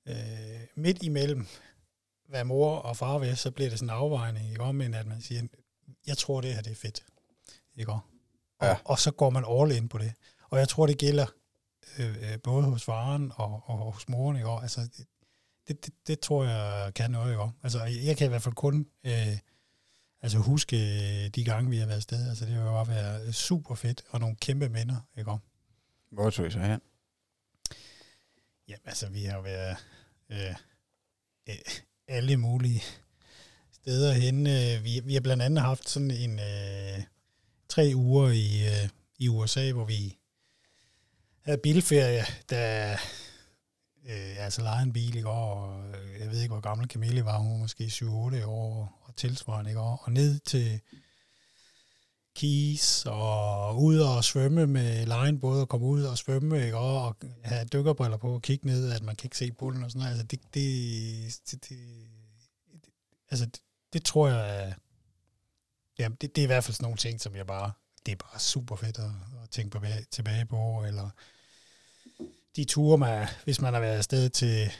øh, midt imellem, hvad mor og far vil, så bliver det sådan en afvejning, ikke? men at man siger, jeg tror det her det er fedt. Ikke? Og, ja. og så går man all in på det. Og jeg tror, det gælder øh, øh både hos faren og, og hos moren. Ikke? Altså, det, det, det, tror jeg kan noget. Ikke? Altså, jeg kan i hvert fald kun øh, altså huske de gange, vi har været afsted. Altså, det har jo bare været super fedt, og nogle kæmpe minder. Ikke? Hvor tog I så hen? Jamen, altså, vi har været øh, øh, alle mulige steder hen. Øh, vi, vi har blandt andet haft sådan en øh, tre uger i, øh, i USA, hvor vi havde bilferie, der øh, altså lejede en bil i går, og øh, jeg ved ikke, hvor gammel Camille var, hun var måske 7-8 år og tilsvarende i går, og ned til Keys og ud og svømme med lejen både at komme ud og svømme ikke? Og, og have dykkerbriller på og kigge ned, at man kan ikke se bullen og sådan noget. Altså det, det, det, det, det altså det, det, tror jeg er, ja, det, det er i hvert fald sådan nogle ting, som jeg bare, det er bare super fedt at, at tænke på, tilbage på, eller de ture, man, hvis man har været afsted til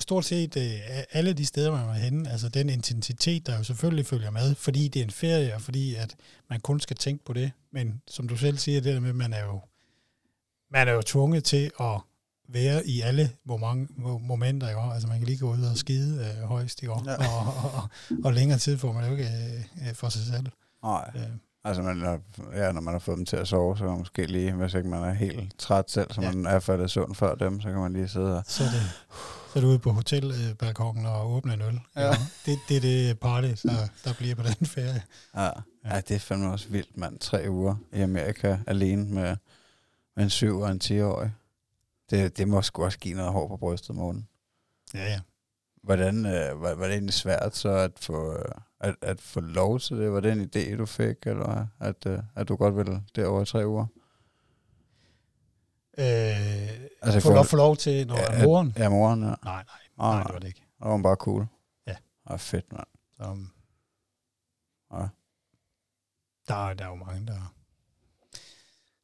stort set øh, alle de steder, man var henne, altså den intensitet, der jo selvfølgelig følger med, fordi det er en ferie, og fordi at man kun skal tænke på det. Men som du selv siger, det der med, man er jo, man er jo tvunget til at være i alle momenter, ikke? Altså man kan lige gå ud og skide øh, højst, ikke? Ja. Og, og, og, og, længere tid får man jo ikke øh, for sig selv. Nej. Øh. Altså, man, ja, når man har fået dem til at sove, så måske lige, hvis ikke man er helt træt selv, så ja. man er faldet sund før dem, så kan man lige sidde og... Så er det, så er du ude på hotelbalkongen og åbne en øl. Ja. ja. Det, det er det party, der, der bliver på den ferie. Ja. ja. ja, det er fandme også vildt, mand. Tre uger i Amerika alene med, med en syv og en 10-årig. Det, det må sgu også give noget hår på brystet, morgen. Ja, ja. Hvordan øh, var, var det egentlig svært så at få, øh, at, at få lov til det? Var det en idé, du fik, eller at, øh, at du godt ville derovre i tre uger? Øh, altså, få, lov, få lov til, når ja, moren? Ja, moren, ja. Nej, nej, nej, nej, det var det ikke. Og var bare cool. Ja. Og fedt, mand. Så, um, ja. Der, der er jo mange, der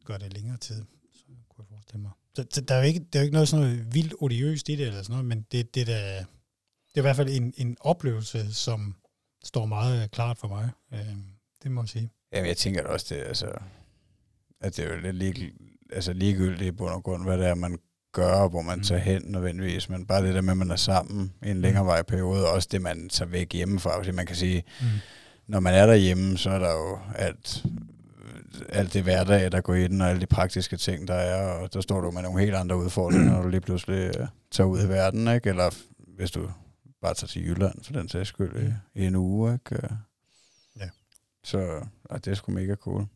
gør det længere tid, så kunne jeg forestille mig. Så, så der, er jo ikke, der er jo ikke noget sådan noget vildt odiøst i det, eller sådan noget, men det, det, der, det er i hvert fald en, en oplevelse, som står meget klart for mig. Øh, det må jeg sige. Jamen, jeg tænker også, det, altså, at det er jo lidt altså ligegyldigt i bund og grund, hvad det er, man gør, hvor man mm. tager hen nødvendigvis, men bare det der med, at man er sammen i en længere vej periode, og også det, man tager væk hjemmefra. Fordi man kan sige, mm. når man er derhjemme, så er der jo alt, alt det hverdag, der går i den, og alle de praktiske ting, der er, og der står du med nogle helt andre udfordringer, når du lige pludselig uh, tager ud i verden, ikke? eller hvis du bare tager til Jylland, for den sags skyld, mm. i, en uge. Ikke? Ja. Så og det er sgu mega cool.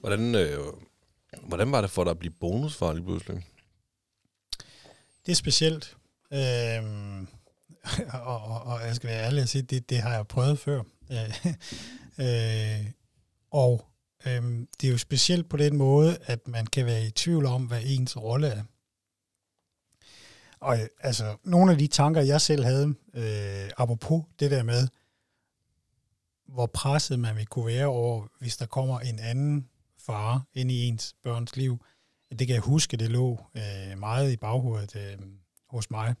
Hvordan, øh, hvordan var det for dig at blive bonusfar lige pludselig? Det er specielt. Øhm, og, og, og jeg skal være ærlig og sige, det, det har jeg prøvet før. Øh, øh, og øhm, det er jo specielt på den måde, at man kan være i tvivl om, hvad ens rolle er. Og altså, nogle af de tanker, jeg selv havde, øh, apropos det der med, hvor presset man vil kunne være over, hvis der kommer en anden far ind i ens børns liv. Det kan jeg huske, det lå øh, meget i baghovedet øh, hos mig.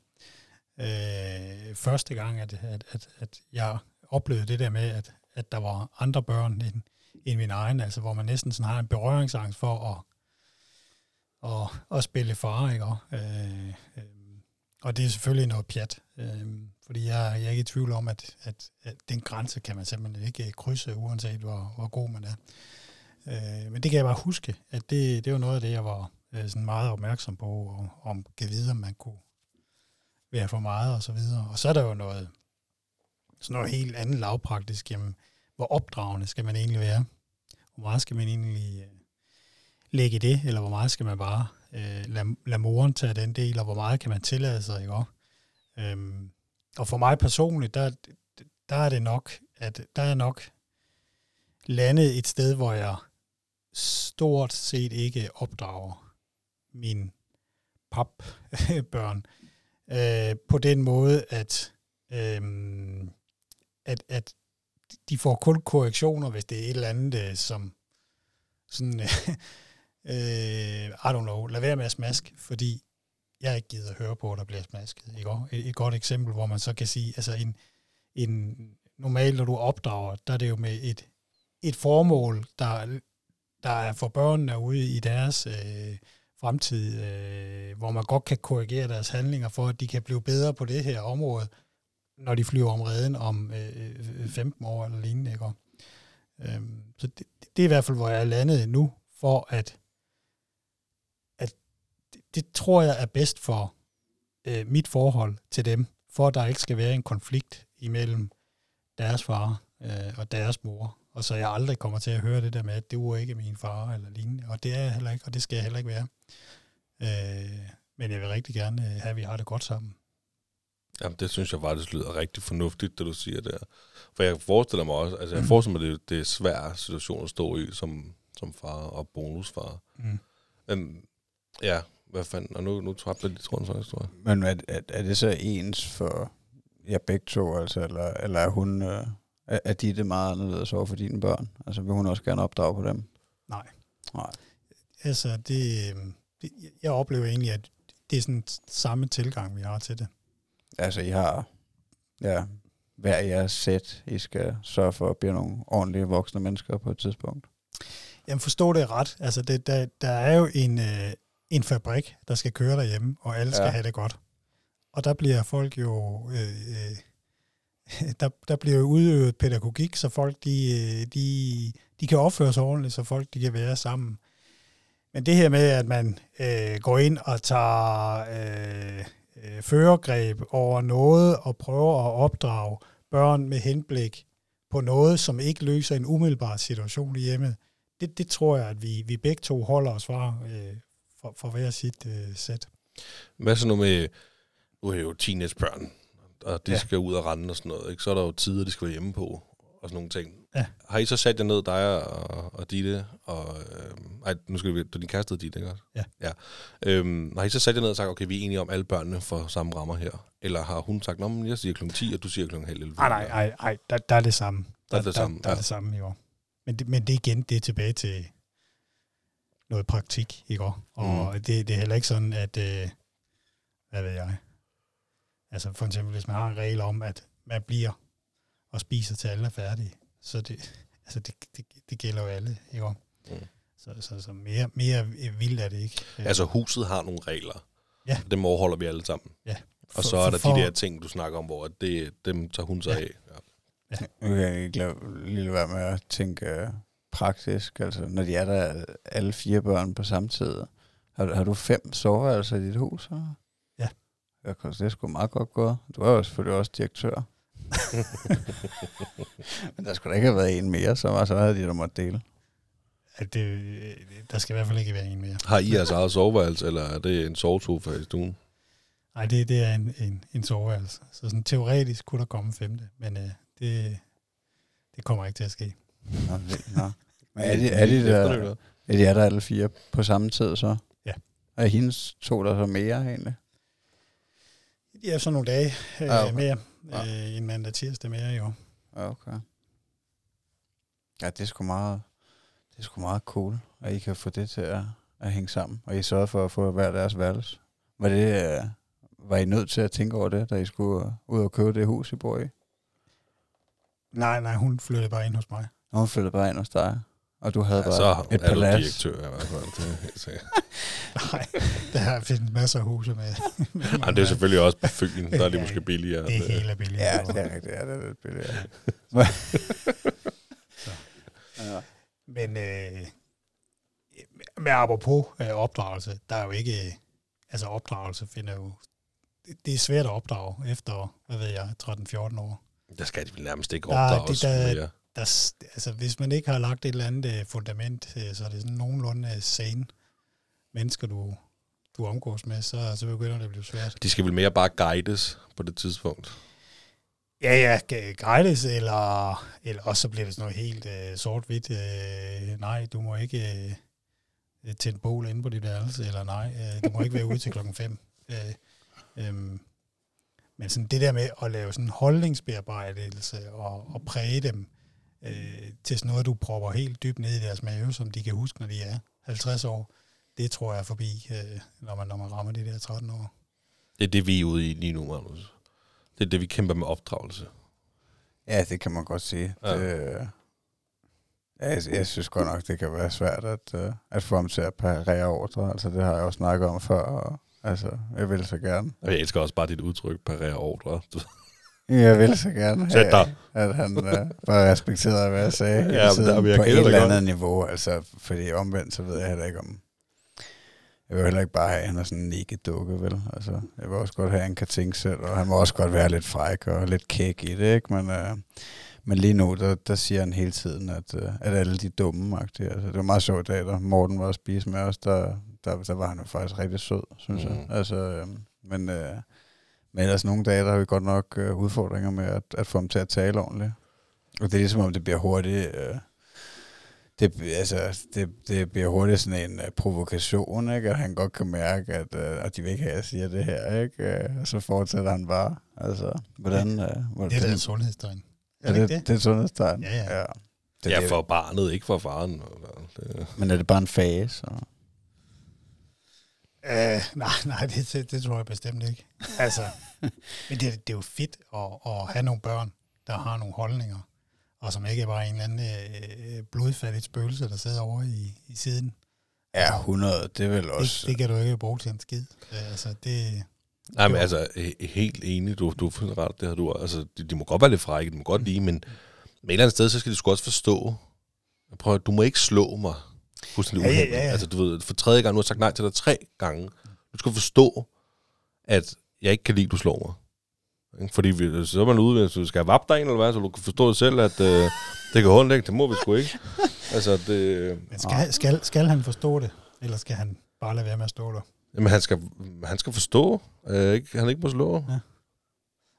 Øh, første gang, at, at, at, at jeg oplevede det der med, at, at der var andre børn end, end min egen, altså hvor man næsten sådan har en berøringsangst for at, at, at spille far, ikke? Og, øh, øh, og det er selvfølgelig noget pjat, øh, fordi jeg, jeg er ikke i tvivl om, at, at, at den grænse kan man simpelthen ikke krydse, uanset hvor, hvor god man er. Øh, men det kan jeg bare huske, at det, det var noget af det, jeg var øh, sådan meget opmærksom på, og, om kan vide, om man kunne være for meget og så videre. Og så er der jo noget, sådan noget helt andet lavpraktisk, jamen, hvor opdragende skal man egentlig være? Hvor meget skal man egentlig øh, lægge i det, eller hvor meget skal man bare øh, lade, lade moren tage den del, og hvor meget kan man tillade sig, ikke også? Øhm, og for mig personligt, der, der er det nok, at der er nok landet et sted, hvor jeg stort set ikke opdrager min papbørn [LAUGHS] øh, på den måde, at, øh, at, at de får kun korrektioner, hvis det er et eller andet, øh, som sådan, [LAUGHS] øh, I don't know, lad være med at smaske, fordi jeg ikke gider at høre på, at der bliver smasket. Ikke? Et, et godt eksempel, hvor man så kan sige, altså en, en normalt, når du opdrager, der er det jo med et, et formål, der, der er for børnene ude i deres øh, fremtid, øh, hvor man godt kan korrigere deres handlinger for, at de kan blive bedre på det her område, når de flyver om redden om øh, øh 15 år eller lignende. Ikke? Øh, så det, det er i hvert fald, hvor jeg er landet nu, for at, at det, det tror jeg er bedst for øh, mit forhold til dem, for at der ikke skal være en konflikt imellem deres far øh, og deres mor, og så jeg aldrig kommer til at høre det der med, at det var ikke min far eller lignende, og det er jeg heller ikke, og det skal jeg heller ikke være. Øh, men jeg vil rigtig gerne have, at vi har det godt sammen. Jamen, det synes jeg faktisk lyder rigtig fornuftigt, det du siger der. For jeg forestiller mig også, altså jeg forestiller mig, det, det er svær situation at stå i som, som far og bonusfar. Mm. Men ja, hvad fanden, og nu, nu tabte jeg lige tråden faktisk, tror jeg. Men er, er, er det så ens for jer begge to, altså, eller, eller er hun... Øh, er, er de det meget anderledes over for dine børn? Altså vil hun også gerne opdrage på dem? Nej. Nej. Altså, det, det, jeg oplever egentlig, at det er sådan samme tilgang, vi har til det. Altså I har ja, hver jeres sæt, I skal sørge for at blive nogle ordentlige voksne mennesker på et tidspunkt. Jamen forstå det ret. Altså, det, der, der er jo en, øh, en fabrik, der skal køre derhjemme, og alle skal Ja. have det godt. Og der bliver folk jo... Øh, øh, [LAUGHS] der, der bliver jo udøvet pædagogik, så folk de, øh, de, de kan opføre sig ordentligt, så folk de kan være sammen. Men det her med, at man øh, går ind og tager øh, øh, førergreb over noget og prøver at opdrage børn med henblik på noget, som ikke løser en umiddelbar situation i hjemmet, det, det tror jeg, at vi, vi begge to holder os fra øh, for, for hver sit øh, sæt. Hvad så nu med, nu er jo teenagebørn, og de Ja. skal ud og rende og sådan noget, ikke? så er der jo tider, de skal være hjemme på, og sådan nogle ting. Ja. Har I så sat jer ned, dig og, og Ditte, og, øh, ej, nu skal vi, du er din kæreste Ditte, ikke også? Ja. ja. Øhm, har I så sat jer ned og sagt, okay, vi er enige om, alle børnene får samme rammer her? Eller har hun sagt, nå, men jeg siger kl. 10, og du siger kl. halv 11? Nej, nej, nej, nej der, der er det samme. Der er det samme, Der, der er ja. det samme, jo. Men det, men det igen, det er tilbage til noget praktik, ikke? Og Mm. det, det er heller ikke sådan, at, øh, hvad ved jeg, altså for eksempel, hvis man har en regel om, at man bliver og spiser til alle er færdige, så det, altså det, det, det gælder jo alle, ikke? Mm. Så, så, så mere, mere vildt er det ikke. Altså, huset har nogle regler. Ja. Dem overholder vi alle sammen. Ja. Og så er der de der ting, du snakker om, hvor det, dem tager hun sig Ja. af. Ja. Nu kan jeg ikke lade, lige være med at tænke uh, praktisk. Altså, når de er der alle fire børn på samme tid. Har, har du fem soveværelser i dit hus? Eller? Ja. Ja, det er sgu meget godt gået. Du er jo selvfølgelig også direktør. [LAUGHS] Men der skulle da ikke have været en mere, så, var, så havde de da måtte dele. At det, der skal i hvert fald ikke være en mere. Har I jeres eget soveværelse, eller er det en sovesofa i stuen? Nej, det, det er en, en, en soveværelse. Så sådan teoretisk kunne der komme femte, men øh, det, det kommer ikke til at ske. Nå, vildt, nå. [LAUGHS] Men er de, er de der, er de er der alle fire på samme tid så? Ja. Er hendes to der så mere egentlig? De er så nogle dage øh, Ah, okay. mere, Ja. øh, en mandag tirsdag mere i år. Ja, okay. Ja, det er sgu meget, det er sgu meget cool, at I kan få det til at, at hænge sammen. Og I sørger for at få hver deres værelse. Var, det, øh, var I nødt til at tænke over det, da I skulle øh, ud og købe det hus, I bor i? Nej, nej, hun flyttede bare ind hos mig. Hun flyttede bare ind hos dig, og du havde Ja, bare så et er palads. direktør i hvert fald. Det er. [LAUGHS] Nej, der findes masser af huse med. [LAUGHS] med Jamen, det er selvfølgelig også på Fyn, der er det Ja, måske billigere. Det er helt billigt. Ja, det er rigtigt. Ja, det er lidt billigere. [LAUGHS] ja. Men øh, med apropos øh, opdragelse, der er jo ikke, øh, altså opdragelse finder jo, det, det er svært at opdrage efter, hvad ved jeg, 13-14 år. Der skal de vel nærmest ikke Der- opdrages det der- mere. Der, altså, hvis man ikke har lagt et eller andet øh, fundament, øh, så er det sådan nogenlunde øh, sane mennesker, du, du omgås med, så, så begynder det at blive svært. De skal vel mere bare guides på det tidspunkt. Ja, ja, gu- guides, eller, eller også så bliver det sådan noget helt øh, sort-hvidt. Øh, nej, du må ikke øh, tænde bål inde på dit værelse, eller nej, øh, du må ikke være ude til klokken 5. [LAUGHS] Øh, øhm, men sådan det der med at lave sådan en holdningsbearbejdelse og, og præge dem øh, til sådan noget, du propper helt dybt ned i deres mave, som de kan huske, når de er 50 år, det tror jeg er forbi, øh, når, man, når man rammer de der 13 år. Det er det, vi er ude i lige nu, Magnus. Det er det, vi kæmper med opdragelse. ja, det kan man godt sige. Ja. Det, ja, jeg, jeg synes godt nok, det kan være svært at, uh, at få ham til at parere ordre. Altså, det har jeg også snakket om før, og altså, jeg vil så gerne. Og jeg elsker også bare dit udtryk, parere ordre. Jeg vil så gerne Sæt dig. have, at han uh, bare respekterede, hvad jeg sagde. Ja, hele tiden der- men jeg på et eller godt. andet niveau. Altså, fordi omvendt, så ved jeg heller ikke om... Jeg vil heller ikke bare have, at han er sådan en ikke dukke, vel? Altså, jeg vil også godt have, at han kan tænke selv, og han må også godt være lidt fræk og lidt kæk i det, ikke? Men, uh, men lige nu, der, der siger han hele tiden, at, uh, at alle de dumme -agtige. Altså, det var meget sjovt i dag, da Morten var at spise med os, der, der, der var han jo faktisk rigtig sød, synes mm. Jeg. Altså, øh, men... Uh, men ellers nogle dage, der har vi godt nok øh, udfordringer med at, at få ham til at tale ordentligt. Og det er ligesom om, det bliver hurtigt... Øh, det, altså, det, det bliver hurtigt sådan en uh, provokation, ikke? At han godt kan mærke, at, uh, at de vil ikke have, at jeg siger det her, ikke? Uh, og så fortsætter han bare. Altså, hvordan... Uh, hvordan Det er da et sundhedstegn. er det, det? det er et sundhedstegn? Ja, ja. ja. Det, Ja, det, for barnet, ikke for faren. Det, Men er det bare en fase? Så? Øh, [LAUGHS] nej, nej, det, det, tror jeg bestemt ikke. Altså, [LAUGHS] men det, det er jo fedt at, at have nogle børn, der har nogle holdninger, og som ikke er bare en eller anden øh, blodfattigt spøgelse, der sidder over i, i siden. Ja, 100, det er vel Det, også... det kan du ikke bruge til en skid. Øh, Altså, det, Nej, men altså, he- helt enig, du, du er fuldstændig ret, det har du. Altså, de, de må godt være lidt frække, de må godt lide, men med et eller andet sted, så skal de sgu også forstå, prøv, at- du må ikke slå mig fuldstændig Ja, ja, ja, ja. Altså, du ved, for tredje gang, nu har jeg sagt nej til dig tre gange. Du skal forstå, at jeg ikke kan lide, at du slår mig. Fordi vi, så er man ude, du skal have vapt dig en eller hvad, så du kan forstå det selv, at øh, det kan holde, ikke? Det må vi sgu ikke. Altså, det, men skal, skal, skal han forstå det, eller skal han bare lade være med at stå der? jamen, han skal, han skal forstå, øh, ikke, han ikke må slå.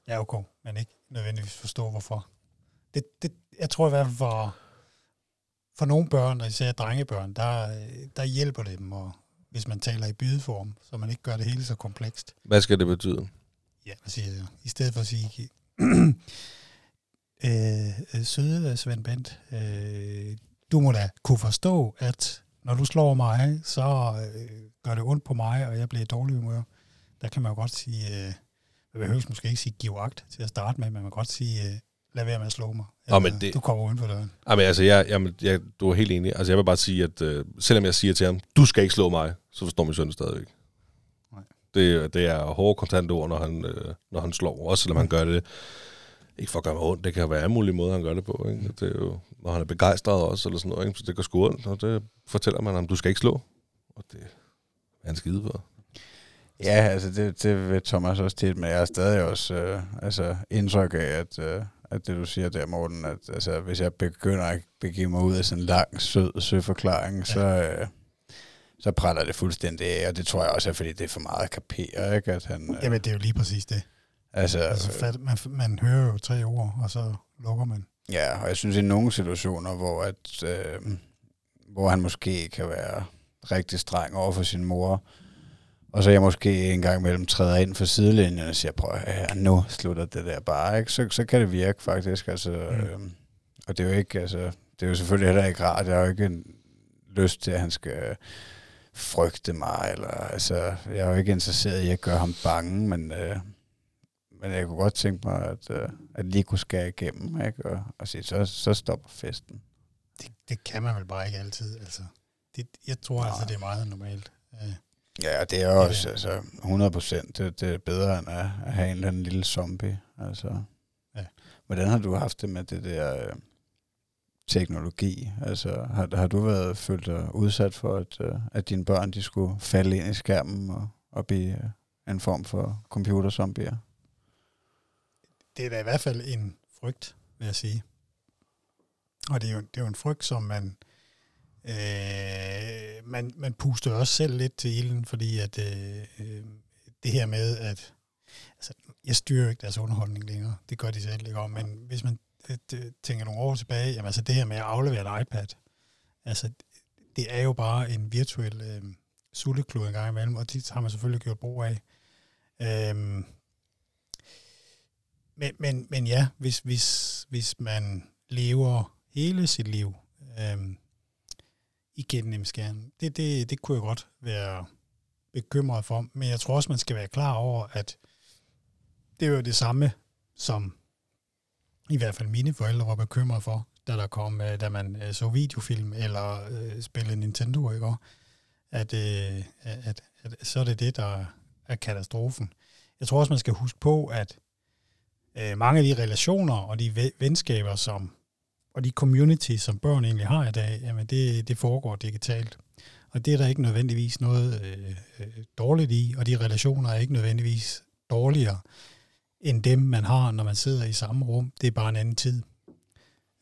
Ja, okay, men ikke nødvendigvis forstå, hvorfor. Det, det, jeg tror i hvert fald for, for nogle børn, og især drengebørn, der, der hjælper det dem, og hvis man taler i bydeform, så man ikke gør det hele så komplekst. Hvad skal det betyde? Ja, hvad siger jeg? I stedet for at sige, [CLEARS THROAT] øh, øh, søde Svend Bent, øh, du må da kunne forstå, at når du slår mig, så øh, gør det ondt på mig, og jeg bliver i dårlig humør. Der kan man jo godt sige, øh, man behøver måske ikke sige giv agt til at starte med, men man kan godt sige, øh, lad være med at slå mig. Nå, men Eller, det- Du kommer uden for døren. Jamen, altså, jeg, jamen, jeg, du er helt enig. Altså, jeg vil bare sige, at øh, selvom jeg siger til ham, du skal ikke slå mig, så forstår min søn stadigvæk. Nej. Det, det er hårde kontante ord, når han, øh, når han slår. Også selvom han gør det, ikke for at gøre mig ondt, det kan være alle mulige måder, han gør det på. Ikke? Det er jo, når han er begejstret også, eller sådan noget, ikke? så det går sgu ondt, og det fortæller man ham, du skal ikke slå. Og det er han skide på. Ja, altså det, det ved Thomas også tit, men jeg har stadig også øh, altså indtryk af, at, øh, at det du siger der, Morten, at altså, hvis jeg begynder at begive mig ud af sådan en lang, sød søforklaring, ja. så, øh, så præller det fuldstændig af, og det tror jeg også er, fordi det er for meget at kapere, ikke? At han, øh, Jamen, det er jo lige præcis det. altså, Altså, fat, man, man hører jo tre ord, og så lukker man. Ja, og jeg synes i nogle situationer, hvor, at, øh, hvor han måske kan være rigtig streng over for sin mor, og så jeg måske en gang imellem træder ind for sidelinjen og siger, prøv at nu slutter det der bare, ikke? Så, så kan det virke faktisk, altså, Mm. øh, og det er jo ikke, altså, det er jo selvfølgelig heller ikke rart, jeg har jo ikke en lyst til, at han skal frygte mig, eller, altså, jeg er jo ikke interesseret i at gøre ham bange, men, øh, men jeg kunne godt tænke mig, at, øh, at lige kunne skære igennem, ikke? Og, og sige, så, så stopper festen. Det, det kan man vel bare ikke altid. Altså, det, jeg tror Nej. altså, det er meget normalt. Øh, Ja, det er også Ja. altså, 100 procent. Det, det er bedre end at, at have en eller anden lille zombie. Altså. Ja. Hvordan har du haft det med det der øh, teknologi? Altså, har, har du været følt dig udsat for, at, øh, at dine børn de skulle falde ind i skærmen og, og blive øh, en form for computerzombier? det er da i hvert fald en frygt, vil jeg sige. Og det er jo, det er jo en frygt, som man, øh, man, man puster også selv lidt til ilden, fordi at øh, øh det her med, at altså, jeg styrer ikke deres underholdning længere, det gør de selv ikke om, men hvis man øh, det, tænker nogle år tilbage, jamen altså det her med at aflevere et iPad, altså det er jo bare en virtuel øh, sulteklud en gang imellem, og det har man selvfølgelig gjort brug af. Øhm, men, men, men ja, hvis, hvis, hvis man lever hele sit liv øhm, igennem skærmen, det, det, det kunne jeg godt være bekymret for. Men jeg tror også, man skal være klar over, at det er jo det samme, som i hvert fald mine forældre var bekymret for, da der kom, øh, da man øh, så videofilm eller øh, spillede Nintendo, ikke? Og At, øh, at, at, så er det det, der er katastrofen. Jeg tror også, man skal huske på, at øh, mange af de relationer og de venskaber, som, og de community, som børn egentlig har i dag, jamen det, det foregår digitalt. Og det er der ikke nødvendigvis noget øh, øh, dårligt i, og de relationer er ikke nødvendigvis dårligere end dem, man har, når man sidder i samme rum. Det er bare en anden tid.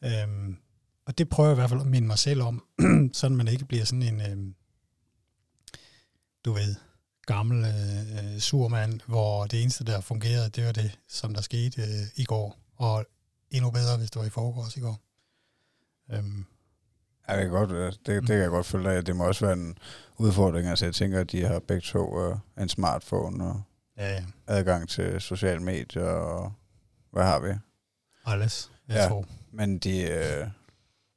Øhm, og det prøver jeg i hvert fald at minde mig selv om, [CLEARS THROAT] sådan man ikke bliver sådan en, øh, du ved, gammel øh, øh surmand, hvor det eneste, der fungerede, det var det, som der skete øh, i går. Og endnu bedre, hvis det var i forgårs i går. Øhm, Ja, det kan, godt, det, det kan jeg godt følge af. Det må også være en udfordring. Altså, jeg tænker, at de har begge to uh, en smartphone og ja, ja. adgang til sociale medier og hvad har vi? Alles, jeg ja. tror. Men de, øh,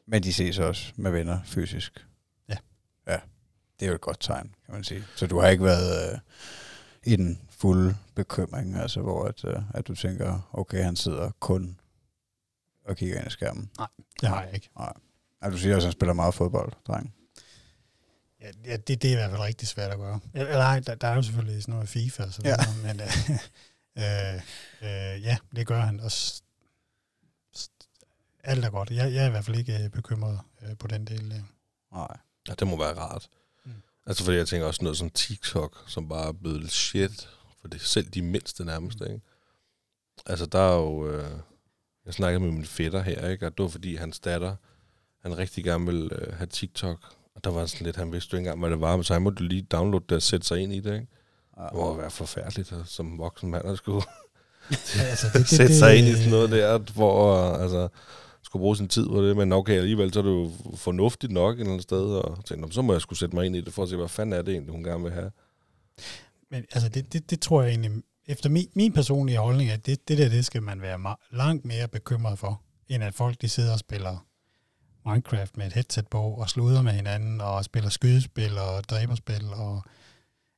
men de ses også med venner fysisk. Ja. Ja, det er jo et godt tegn, kan man sige. Så du har ikke været øh, i den fulde bekymring, altså hvor at, øh, at du tænker, okay, han sidder kun og kigger ind i skærmen. Det har jeg ikke. Ja, du siger også, at han spiller meget fodbold, dreng. Ja, ja det, det er i hvert fald rigtig svært at gøre. Eller nej, der, der er jo selvfølgelig sådan noget FIFA og så Ja. videre, men øh, [LAUGHS] øh, øh, ja, det gør han. Og alt er godt. Jeg, jeg er i hvert fald ikke øh, bekymret øh, på den del. Der. Nej. Ja, det må være rart. Mm. Mm. Altså, fordi jeg tænker også noget som TikTok, som bare er blevet lidt shit, for det er selv de mindste nærmest, ikke? Altså, der er jo... Øh, jeg snakkede med min fætter her, ikke? Og det var fordi, hans datter, han rigtig gerne ville øh, have TikTok. Og der var sådan lidt, han vidste jo ikke engang, hvad det var, men så han måtte lige downloade det og sætte sig ind i det, ikke? Det må være forfærdeligt at, som voksen mand at skulle [LAUGHS] Ja, altså, det, sætte sig ind i sådan noget der, hvor altså, skulle bruge sin tid på det, men okay, alligevel så er det jo fornuftigt nok et eller andet sted, og tænkte, "Nå, så må jeg skulle sætte mig ind i det, for at se, hvad fanden er det egentlig, hun gerne vil have. Men altså, det, det, det tror jeg egentlig, efter min, min personlige holdning, at det, det der, det skal man være meget, langt mere bekymret for, end at folk, de sidder og spiller Minecraft med et headset på, og sluder med hinanden, og spiller skydespil og dræberspil, og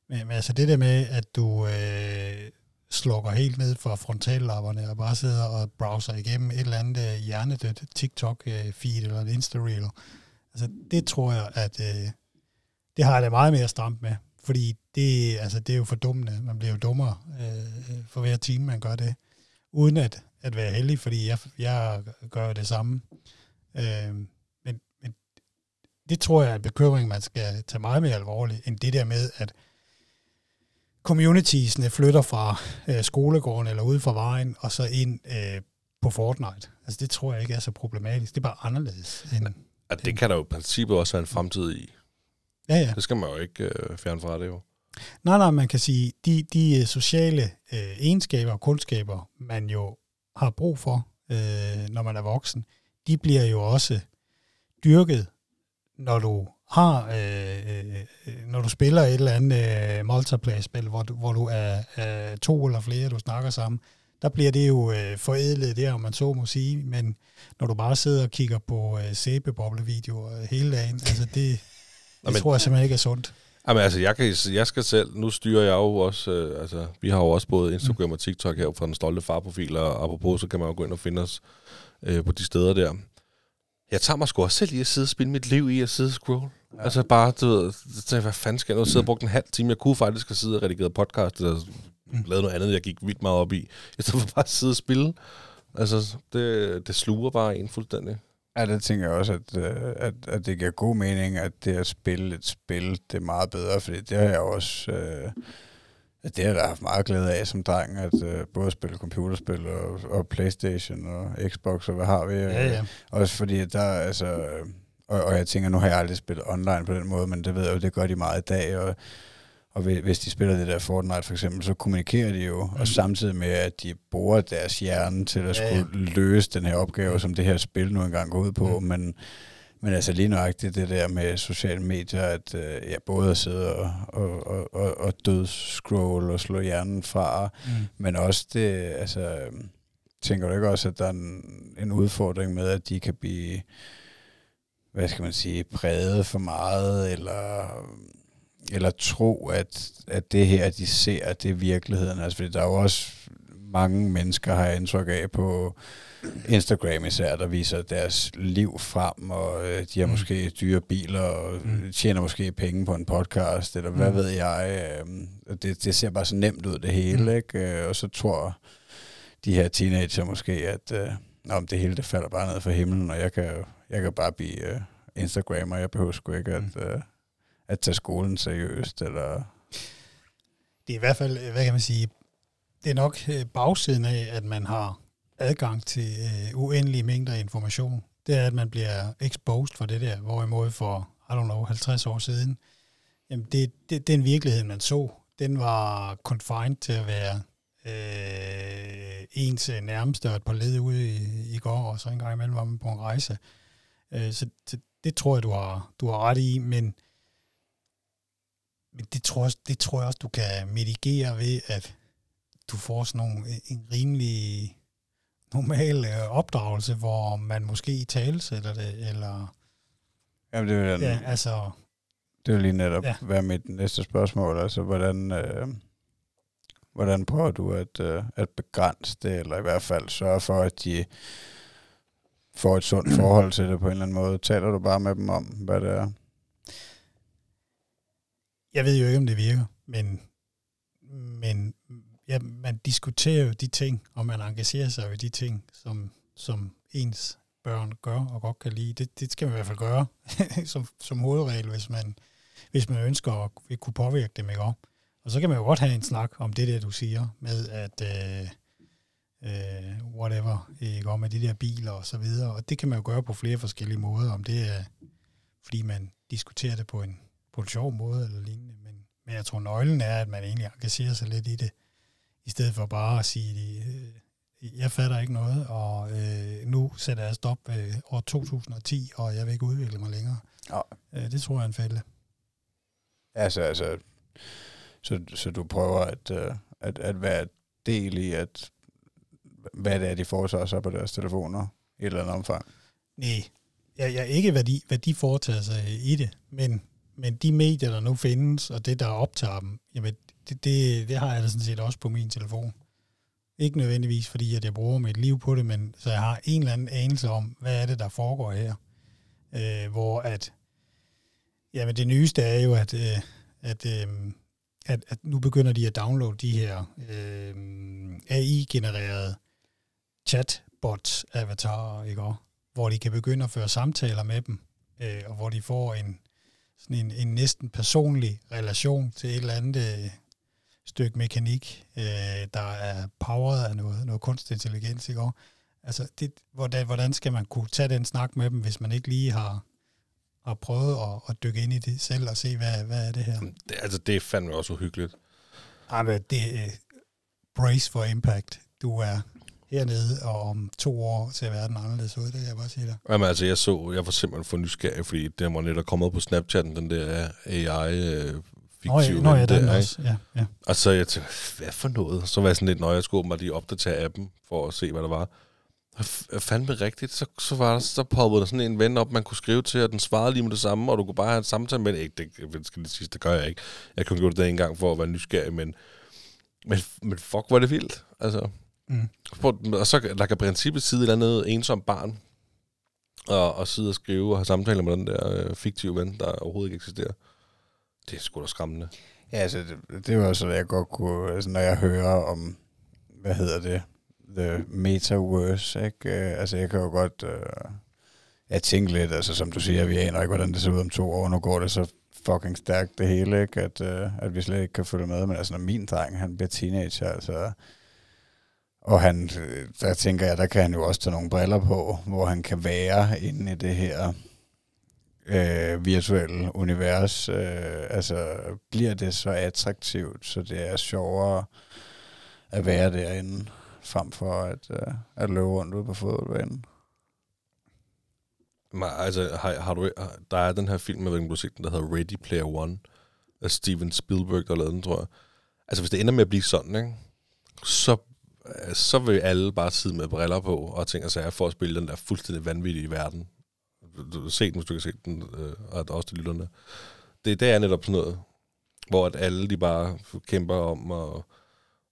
men, men altså det der med, at du øh, slukker helt ned for frontallapperne, og bare sidder og browser igennem et eller andet øh, hjernedødt TikTok-feed øh, eller et Insta-reel, altså det tror jeg, at øh, det har jeg det meget mere stramt med, fordi det, altså, det er jo fordummende. Man bliver jo dummere øh, for hver time, man gør det. Uden at, at være heldig, fordi jeg, jeg gør jo det samme. Øh, men, men det tror jeg er en bekymring, man skal tage meget mere alvorligt, end det der med, at communitiesne flytter fra øh, skolegården eller ude fra vejen, og så ind øh, på Fortnite. Altså det tror jeg ikke er så problematisk. Det er bare anderledes. End, Og det kan der jo i princippet også være en fremtid i ja, ja. Det skal man jo ikke øh, fjerne fra det jo. Nej, nej, man kan sige, de, de øh, sociale øh, egenskaber og kundskaber, man jo har brug for, øh, når man er voksen, de bliver jo også dyrket, når du har, øh, øh, når du spiller et eller andet øh, multiplayer-spil, hvor du, hvor du er, er to eller flere, du snakker sammen, der bliver det jo øh, forædlet der, om man så må sige, men når du bare sidder og kigger på øh, sæbeboblevideoer hele dagen, altså det, det Nå, men- tror jeg simpelthen ikke er sundt. Jamen altså, jeg, kan, jeg skal selv, nu styrer jeg jo også, øh, altså, vi har jo også både Instagram og TikTok her fra den stolte farprofil, og apropos, så kan man jo gå ind og finde os øh, på de steder der. Jeg tager mig sgu også selv i at sidde og spille mit liv i at sidde og scroll. Ja. Altså bare, du ved, tænker jeg, hvad fanden skal jeg nu sidde og bruge en halv time? Jeg kunne faktisk have siddet og redigeret podcast, eller lavet noget andet, jeg gik vildt meget op i. I stedet for bare at sidde og spille. Altså, det, det sluger bare en fuldstændig. Ja, det tænker jeg også, at, øh, at, at det giver god mening, at det at spille et spil, det er meget bedre, fordi det har jeg også... Øh, det har jeg da haft meget glæde af som dreng, at øh, både spille computerspil og, og Playstation og Xbox og hvad har vi. øh, Ja, ja. Også fordi at der er, altså... øh, Og, og jeg tænker, nu har jeg aldrig spillet online på den måde, men det ved jeg jo, det gør de meget i dag, og og hvi- hvis de spiller det der Fortnite for eksempel, så kommunikerer de jo, mm. og samtidig med, at de bruger deres hjerne til at skulle ja. løse den her opgave, som det her spil nu engang går ud på. Mm. Men, men altså lige nøjagtigt det der med sociale medier, at øh, ja, både at sidde og, og, og, og, og dødscroll og slå hjernen fra, Mm. men også det, altså, øh, tænker du ikke også, at der er en, en udfordring med, at de kan blive, hvad skal man sige, præget for meget, eller, eller tro, at, at det her, de ser, det er virkeligheden. Altså, fordi der er jo også mange mennesker, har jeg indtryk af på Instagram især, der viser deres liv frem, og øh, de har Mm. måske dyre biler, og Mm. tjener måske penge på en podcast, eller hvad Mm. ved jeg. Øh, og det, det ser bare så nemt ud, det hele, Mm. ikke? Øh, Og så tror de her teenager måske, at øh, men det hele det falder bare ned fra himlen, og jeg kan, jeg kan bare blive øh, Instagrammer, jeg behøver sgu ikke at, Mm. øh, at tage skolen seriøst, eller... det er i hvert fald, øh, hvad kan man sige, det er nok øh, bagsiden af, at man har adgang til øh, uendelige mængder af information. Det er, at man bliver exposed for det der, hvorimod for, I don't know, 50 år siden, jamen det, det, den virkelighed, man så, den var confined til at være øh, ens nærmeste og et par led ude i, i går, og så en gang imellem var man på en rejse. Øh, så det, det tror jeg, du har, du har ret i, men men det tror, jeg, det tror jeg også, du kan mitigere ved, at du får sådan nogle, en rimelig normal øh, opdragelse, hvor man måske i tale sætter det, eller Jamen, det vil, ja, altså, det vil lige netop ja. være mit næste spørgsmål. Altså, hvordan, øh, hvordan prøver du at, øh, at begrænse det, eller i hvert fald sørge for, at de får et sundt forhold til det på en eller anden måde? Taler du bare med dem om, hvad det er? Jeg ved jo ikke, om det virker, men, men ja, man diskuterer jo de ting, og man engagerer sig jo i de ting, som, som ens børn gør og godt kan lide. Det, det skal man i hvert fald gøre [LAUGHS] som, som hovedregel, hvis man, hvis man ønsker at vil kunne påvirke dem, ikke? Og så kan man jo godt have en snak om det der, du siger, med at øh, øh, whatever, ikke også, med de der biler og så videre. Og det kan man jo gøre på flere forskellige måder, om det er, fordi man diskuterer det på en, på en sjov måde eller lignende. Men, men jeg tror, nøglen er, at man egentlig engagerer sig lidt i det, i stedet for bare at sige, øh, jeg fatter ikke noget, og øh, nu sætter jeg stop øh, år 2010, og jeg vil ikke udvikle mig længere. Ja. Øh, det tror jeg er en fælde. Altså, altså så, så du prøver at, øh, at, at være del i, at hvad det er, de foretager sig på deres telefoner i et eller andet omfang. Nej, jeg, jeg ikke, hvad de, hvad de foretager sig i det, men, men de medier, der nu findes, og det, der optager dem, jamen, det, det, det har jeg da sådan set også på min telefon. Ikke nødvendigvis, fordi at jeg bruger mit liv på det, men så jeg har en eller anden anelse om, hvad er det, der foregår her. Øh, hvor at, jamen det nyeste er jo, at, øh, at, øh, at, at nu begynder de at downloade de her øh, AI-genererede chatbots-avatarer, ikke hvor de kan begynde at føre samtaler med dem, øh, og hvor de får en, sådan en, en næsten personlig relation til et eller andet øh, stykke mekanik, øh, der er powered af noget, noget kunstig intelligens, ikke? Og, altså, det, hvordan, hvordan skal man kunne tage den snak med dem, hvis man ikke lige har, har prøvet at, at dykke ind i det selv og se, hvad, hvad er det her? Det, altså, det er fandme også uhyggeligt. Ej, men det er brace for impact. Du er hernede, og om to år ser verden anderledes ud, det kan jeg bare sige dig. Jamen altså, jeg så, jeg var simpelthen for nysgerrig, fordi det var netop kommet på Snapchatten, den der AI øh, Nå ja, fiktive nå, ja, ven der, den ikke? også. Ja, ja. Og så jeg tænkte, hvad for noget? Så var jeg sådan lidt, når jeg skulle åbenbart lige opdatere appen, for at se, hvad der var. Og fandme rigtigt, så, så, var der, så poppede der sådan en ven op, man kunne skrive til, og den svarede lige med det samme, og du kunne bare have en samtale med det. Ikke, det, det skal lige sige, det gør jeg ikke. Jeg kunne gøre det en gang for at være nysgerrig, men, men, men fuck, var det vildt. Altså, Mm. Og så der kan princippet sidde et eller andet ensom barn, og, og sidde og skrive og have samtaler med den der øh, fiktive ven, der overhovedet ikke eksisterer. Det er sgu da skræmmende. Ja, altså, det, det er jo også, hvad jeg godt kunne, altså, når jeg hører om, hvad hedder det, the metaverse, ikke? Øh, altså, jeg kan jo godt, øh, jeg tænker lidt, altså, som du siger, vi aner ikke, hvordan det ser ud om to år, nu går det så fucking stærkt det hele, ikke? At, øh, at vi slet ikke kan følge med, men altså, når min dreng, han bliver teenager, altså, og han, der tænker jeg, der kan han jo også tage nogle briller på, hvor han kan være inde i det her øh, virtuelle univers. Øh, altså, bliver det så attraktivt, så det er sjovere at være derinde, frem for at, øh, at løbe rundt ude på fodboldbanen. Men, altså, har, har du, der er den her film, jeg ved ikke, du har set den, der hedder Ready Player One, af Steven Spielberg, der lavede den, tror jeg. Altså, hvis det ender med at blive sådan, ikke? Så, så vil alle bare sidde med briller på og tænke sig sager for at spille den der fuldstændig vanvittige verden. Du, har set den, hvis du kan se den, øh, og også til lytterne. Det, det er netop sådan noget, hvor at alle de bare kæmper om at,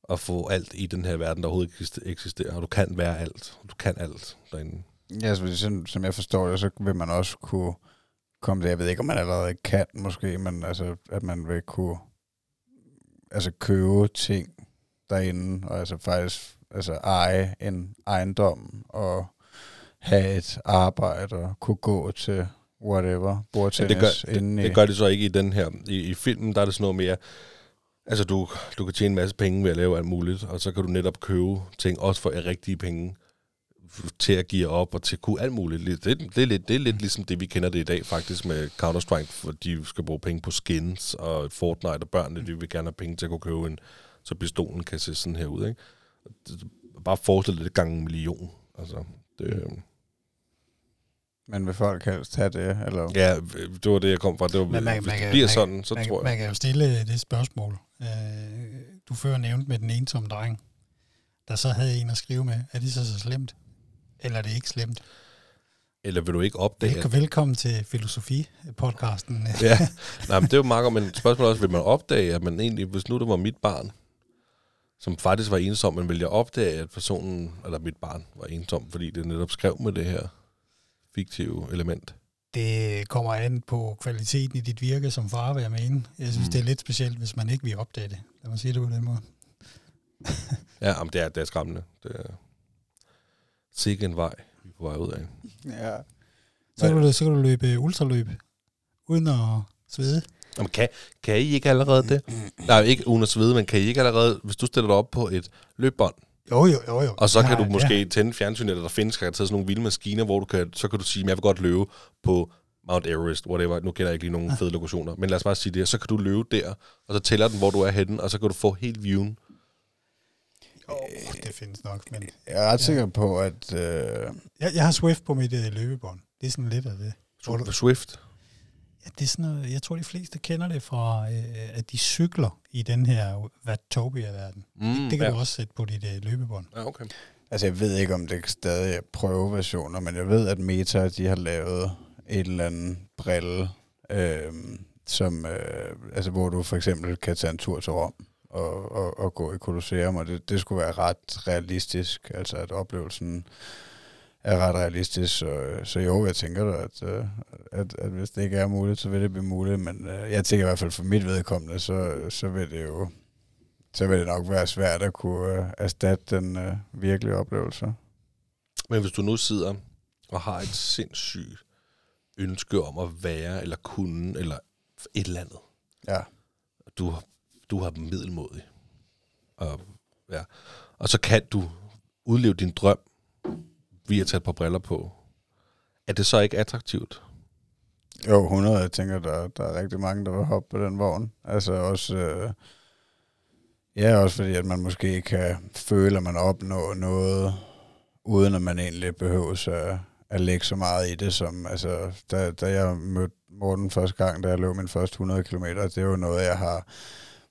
at få alt i den her verden, der overhovedet eksisterer. Og du kan være alt. Du kan alt derinde. Ja, altså, så, som, som jeg forstår det, så vil man også kunne komme der. Jeg ved ikke, om man allerede kan måske, men altså, at man vil kunne altså, købe ting derinde, og altså faktisk altså, eje en ejendom, og have et arbejde, og kunne gå til whatever, bordtennis Ja, det, gør, det, det gør det så ikke i den her. I, I filmen, der er det sådan noget mere... Altså, du, du kan tjene en masse penge ved at lave alt muligt, og så kan du netop købe ting, også for rigtige penge, til at give op og til at kunne alt muligt. Det, det, det, er lidt, det er lidt ligesom det, vi kender det i dag faktisk med Counter-Strike, hvor de skal bruge penge på skins, og Fortnite og børnene, de vil gerne have penge til at kunne købe en, så pistolen kan se sådan her ud. Ikke? Bare forestil dig det gange en million. Altså, det, Men vil folk helst have det? Eller? ja, det var det, jeg kom fra. Det var, Men man- hvis man det kan- bliver man- sådan, så man, tror jeg... man kan jo stille det spørgsmål. Øh, du før nævnte med den ensomme dreng, der så havde en at skrive med. Er det så så slemt? Eller er det ikke slemt? Eller vil du ikke opdage... Velkommen, velkommen til Filosofi-podcasten. ja, nej, men det er jo meget godt, men spørgsmålet er også, vil man opdage, at man egentlig, hvis nu det var mit barn, som faktisk var ensom, men vil jeg opdage, at personen, eller mit barn, var ensom, fordi det netop skrev med det her fiktive element? Det kommer an på kvaliteten i dit virke som far, vil jeg mene. Jeg synes, Mm. det er lidt specielt, hvis man ikke vil opdage det. Lad mig sige det på den måde. [LAUGHS] Ja, men det er, det er skræmmende. Det er sikke en vej, vi er på vej ud af. Ja. Så kan, du, så kan du løbe ultraløb, uden at svede. Jamen, kan, kan I ikke allerede det? Nej, ikke uden at svede, men kan I ikke allerede, hvis du stiller dig op på et løbbånd, Jo, jo, jo. jo. Og så kan Ja, du måske ja. tænde fjernsynet, eller der findes garanteret sådan nogle vilde maskiner, hvor du kan, så kan du sige, at jeg vil godt løbe på Mount Everest, whatever. Nu kender jeg ikke lige nogen fede lokationer, men lad os bare sige det. Så kan du løbe der, og så tæller den, hvor du er henne, og så kan du få helt viewen. Ja. Oh, det findes nok, men... Jeg er ret sikker på, at... Øh, Jeg, jeg har Swift på mit øh, løbebånd. Det er sådan lidt af det. Swift. Ja, det er sådan noget, jeg tror, de fleste kender det fra, øh, at de cykler i den her Vatopia-verden. Mm, det, det kan ja. ja. du også sætte på dit øh, løbebånd. Ja, okay. Altså, jeg ved ikke, om det stadig er prøveversioner, men jeg ved, at Meta, de har lavet et eller andet brille, øh, som, øh, altså, hvor du for eksempel kan tage en tur til Rom og, og, og gå i Colosseum, og det, det skulle være ret realistisk, altså at oplevelsen er ret realistisk, så, så jo, jeg tænker da, at, øh, at, at hvis det ikke er muligt, så vil det blive muligt, men øh, jeg tænker i hvert fald for mit vedkommende, så, så vil det jo så vil det nok være svært at kunne øh, erstatte den øh, virkelige oplevelse. Men hvis du nu sidder og har et sindssygt ønske om at være, eller kunne, eller et eller andet, Ja. du, du har middelmodig, Og, ja. og så kan du udleve din drøm via at tage et par briller på. Er det så ikke attraktivt? Jo, 100. Jeg tænker, der, der er rigtig mange, der vil hoppe på den vogn. Altså også... Øh, ja, også fordi, at man måske kan føle, at man opnår noget, uden at man egentlig behøver at, at lægge så meget i det, som... Altså, da, da jeg mødte Morten første gang, da jeg løb min første 100 km, det er jo noget, jeg har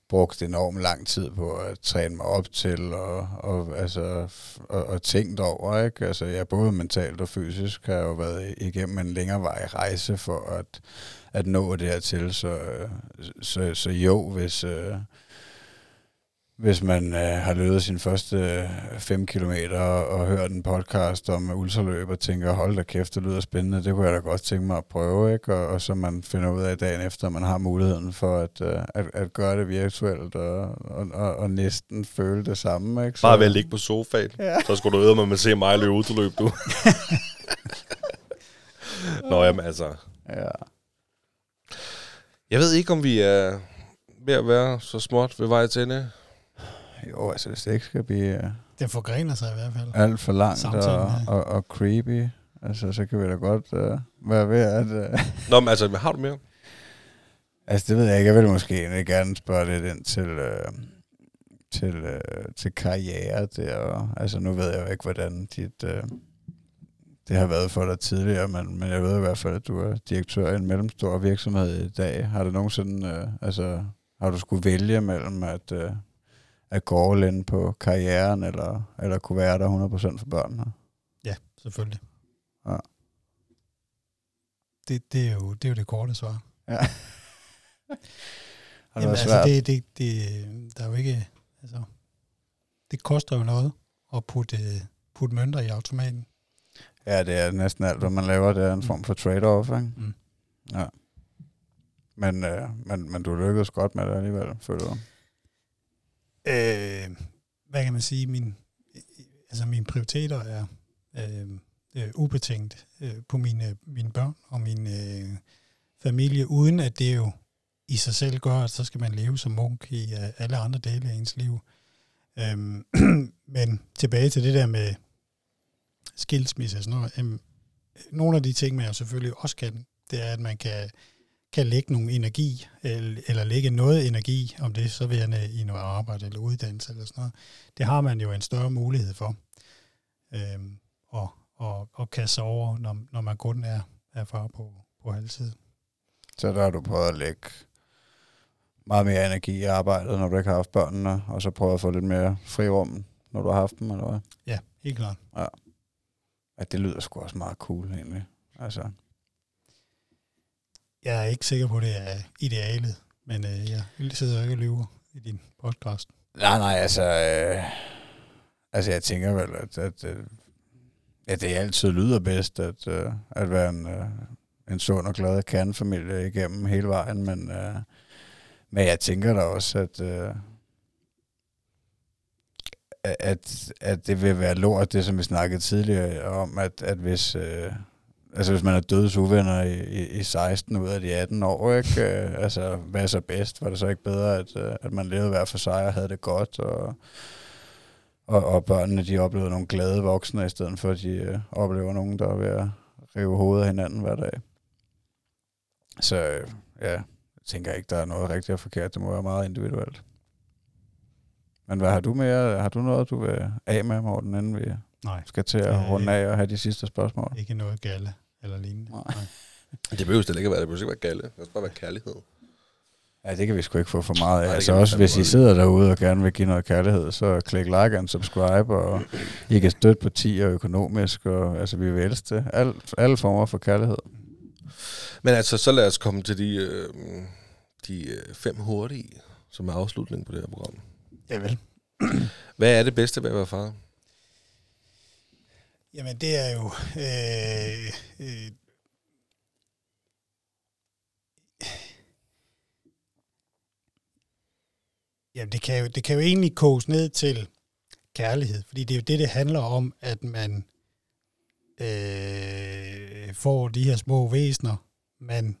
brugt enormt lang tid på at træne mig op til og, og, altså, og, og tænkt over. Ikke? Altså, jeg både mentalt og fysisk har jo været igennem en længere vej rejse for at, at nå det her. Så, så, så jo, hvis, øh, hvis man øh, har løbet sin første 5 øh, kilometer og, og hørt en podcast om ultraløb og tænker, hold da kæft, det lyder spændende, det kunne jeg da godt tænke mig at prøve, ikke? Og, og så man finder ud af dagen efter, at man har muligheden for at, øh, at, at gøre det virtuelt og, og, og, og næsten føle det samme. Ikke? Så, Bare ved at ligge på sofaen, ja. så skulle du med at se mig løbe ultraløb, du. [LAUGHS] Nå, jamen altså. Ja. Jeg ved ikke, om vi er ved at være så småt ved vej til det. Jo, altså hvis det ikke skal blive uh, Det forgrener sig i hvert fald. alt for langt Samtalen, og, ja. og, og creepy, altså så kan vi da godt uh, være ved at... Uh, [LAUGHS] Nå, men altså, hvad har du mere? altså det ved jeg ikke, jeg vil måske egentlig gerne spørge lidt ind til... Uh, til, uh, til karriere der. Og, altså nu ved jeg jo ikke, hvordan dit, uh, det har været for dig tidligere, men, men jeg ved i hvert fald, at du er direktør i en mellemstor virksomhed i dag. Har du nogensinde, uh, altså har du skulle vælge mellem at, uh, at gå all in på karrieren, eller, eller kunne være der 100% for børnene? Ja, selvfølgelig. Ja. Det, det, er jo, det er jo det korte svar. Ja. [LAUGHS] det Jamen, altså, det, det, det, der er jo ikke, altså, det koster jo noget at putte, putte mønter i automaten. Ja, det er næsten alt, hvad man laver, det er en form for trade-off, ikke? Mm. Ja. Men, øh, men, men du lykkedes godt med det alligevel, føler du? Øh, hvad kan man sige? Min, altså mine prioriteter er øh, øh, ubetinget øh, på mine, mine børn og min øh, familie, uden at det jo i sig selv gør, at så skal man leve som munk i øh, alle andre dele af ens liv. Øh, [CLEARS THROAT] men tilbage til det der med skilsmisse og sådan noget. Øh, nogle af de ting, man jo selvfølgelig også kan, det er, at man kan, kan lægge nogle energi, eller, eller lægge noget energi, om det så vil jeg i noget arbejde eller uddannelse eller sådan noget. Det har man jo en større mulighed for. Øhm, og, og, og kaste sig over, når, når man kun er, er far på, på halvtid. Så der har du prøvet at lægge meget mere energi i arbejdet, når du ikke har haft børnene, og så prøvet at få lidt mere frirum, når du har haft dem, eller hvad? Ja, helt klart. Ja, det lyder sgu også meget cool, egentlig. Altså, jeg er ikke sikker på, at det er idealet, men øh, jeg sidder ikke og lyver i din podcast. nej, nej, altså, øh, altså jeg tænker vel, at, at, øh, at det altid lyder bedst, at, øh, at være en, øh, en sund og glad kernefamilie igennem hele vejen, men, øh, men jeg tænker da også, at, øh, at, at det vil være lort, det som vi snakkede tidligere om, at, at hvis, øh, altså hvis man er dødes uvenner i, i, i 16 ud af de 18 år, ikke? Øh, altså, hvad er så bedst? Var det så ikke bedre, at, øh, at man levede hver for sig og havde det godt, og, og, og børnene, de oplevede nogle glade voksne, i stedet for, at de øh, oplever nogen, der er ved at rive hovedet af hinanden hver dag. Så øh, ja, jeg tænker ikke, der er noget rigtigt og forkert. Det må være meget individuelt. Men hvad har du mere? Har du noget, du vil af med, Morten, inden vi Nej, skal til at Øh, runde af og have de sidste spørgsmål? ikke noget galle eller lignende. Nej. Nej. Det behøver det ikke at være. Det behøver ikke være galle. Det skal bare være kærlighed. Ja, det kan vi sgu ikke få for meget af. Nej, altså også hvis I sidder derude og gerne vil give noget kærlighed, så klik like and subscribe, og I kan støtte partier økonomisk, og altså vi vil elske det. Alt, alle former for kærlighed. Men altså, så lad os komme til de, øh, de øh, fem hurtige, som er afslutningen på det her program. Ja, vel. Hvad er det bedste ved at være far? Jamen, det er jo... Øh, øh, jamen, det kan, jo, det kan jo egentlig koges ned til kærlighed, fordi det er jo det, det handler om, at man øh, får de her små væsener, man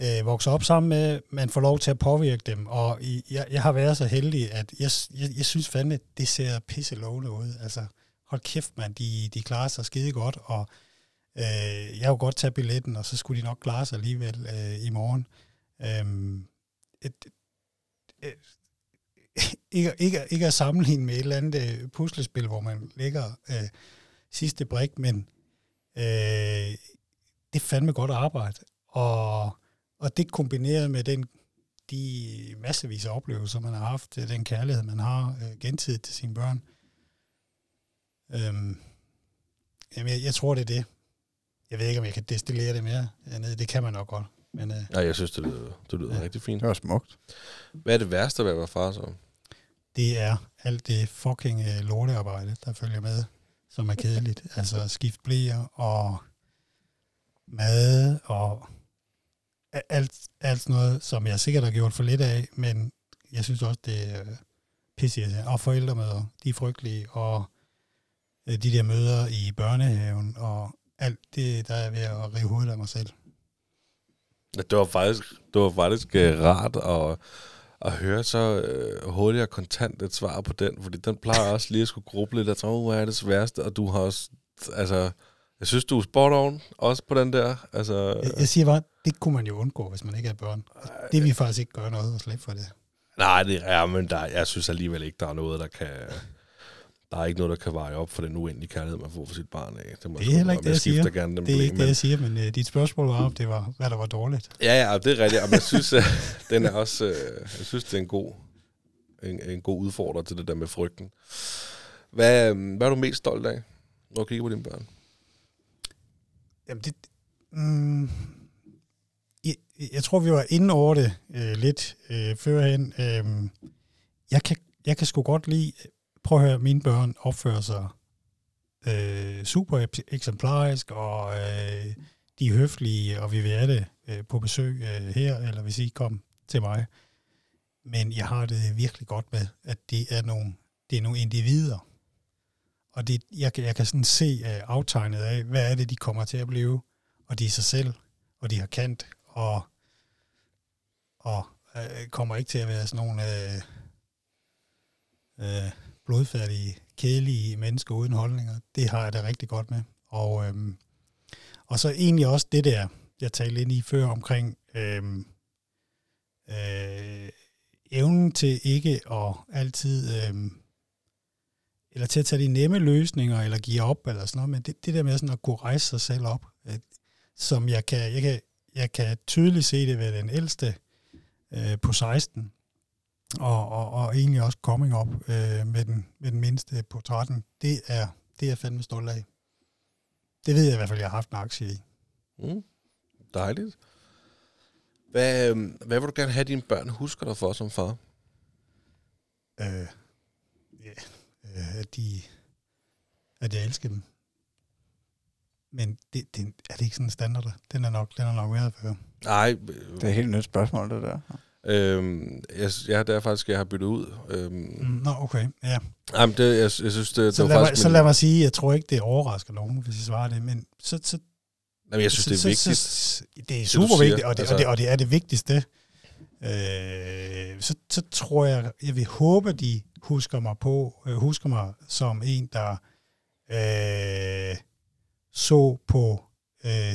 øh, vokser op sammen med, man får lov til at påvirke dem, og i, jeg, jeg har været så heldig, at jeg, jeg, jeg synes fandme, det ser pisse lovende ud. Altså, hold kæft, mand, de, de klarer sig skide godt, og øh, jeg har godt tage billetten, og så skulle de nok klare sig alligevel øh, i morgen. Øhm, et, et, ikke, ikke, ikke at sammenligne med et eller andet øh, puslespil, hvor man lægger øh, sidste brik, men øh, det er fandme godt arbejde. Og, og det kombineret med den, de massevis af oplevelser, man har haft, øh, den kærlighed, man har øh, gentidigt til sine børn. Øhm, jamen, jeg, jeg tror, det er det. Jeg ved ikke, om jeg kan destillere det mere. Ned. Det kan man nok godt. Men, øh, Ja, jeg synes, det lyder, det lyder ja. rigtig fint. Det var smukt. Hvad er det værste ved at være far så? det er alt det fucking øh, lortearbejde, der følger med, som er kedeligt. [LAUGHS] altså skift blæer og mad og alt, alt sådan noget, som jeg sikkert har gjort for lidt af, men jeg synes også, det er pisse Og forældremøder, de er frygtelige, og øh, de der møder i børnehaven, og alt det, der er ved at rive hovedet af mig selv. Det var faktisk, det var faktisk uh, rart at, at høre så uh, hurtigt og kontant et svar på den, fordi den plejer [LAUGHS] også lige at skulle gruble lidt, at oh, hvad er det sværeste, og du har også, altså, jeg synes, du er spot on, også på den der, altså, Jeg, jeg siger bare, det kunne man jo undgå, hvis man ikke er børn. Det vil faktisk ikke gøre noget at slippe for det. nej, det er, men der, jeg synes alligevel ikke, der er noget, der kan, der er ikke noget, der kan veje op for den uendelige kærlighed, man får for sit barn af. må Det er heller ikke det, jeg siger. skifter gerne den Det er ikke det, jeg siger, men uh, dit spørgsmål var, om det var, hvad der var dårligt. Ja, ja, det er rigtigt. Men jeg synes, at [LAUGHS] den er også, øh, jeg synes, det er en god, en, en god udfordrer til det der med frygten. Hvad, øh, hvad er du mest stolt af, når du kigger på dine børn? Jamen, det... Mm, jeg, jeg tror, vi var inde over det øh, lidt øh, førhen. Øh, jeg, kan, jeg kan sgu godt lide... Prøv at høre, mine børn opfører sig øh, super eksemplarisk, og øh, de er høflige, og vi vil have det øh, på besøg øh, her, eller hvis I kom til mig. Men jeg har det virkelig godt med, at det er nogle, det er nogle individer. Og det, jeg, jeg kan sådan se øh, aftegnet af, hvad er det, de kommer til at blive. Og de er sig selv, og de har kant, og, og øh, kommer ikke til at være sådan nogle Øh, øh, blodfærdige, kedelige mennesker uden holdninger. Det har jeg det rigtig godt med. Og, øhm, og så egentlig også det der, jeg talte ind i før omkring øhm, øh, evnen til ikke at altid, øhm, eller til at tage de nemme løsninger, eller give op, eller sådan noget, men det, det der med sådan at kunne rejse sig selv op, at, som jeg kan, jeg kan, jeg kan tydeligt se det ved den ældste øh, på 16, og, og, og egentlig også coming up øh, med, den, med den mindste på 13, det er, det er jeg fandme stolt af. Det ved jeg i hvert fald, jeg har haft en aktie i. Mm, dejligt. Hvad, øh, hvad vil du gerne have, dine børn husker dig for som far? Øh, ja, øh, at, de, at jeg elsker dem. Men det, det, er det ikke sådan en standard? Den er nok, den er nok været før. Nej, Det er et helt nyt spørgsmål, det der. Øh, jeg, jeg, det er faktisk, jeg har byttet ud. Øh, Mm, Nå, okay. Ja. jamen, det, jeg, jeg synes, det, Så, det lad var mig, faktisk så min- lad mig sige, jeg tror ikke, det overrasker nogen, hvis jeg svarer det, men så, så, Jamen, jeg synes, så, det er så, vigtigt. Så, det er super siger. vigtigt, og det, Altså- og, det, og det er det vigtigste. Øh, så, så tror jeg, jeg vil håbe, de husker mig på, øh, husker mig som en, der øh, så på øh,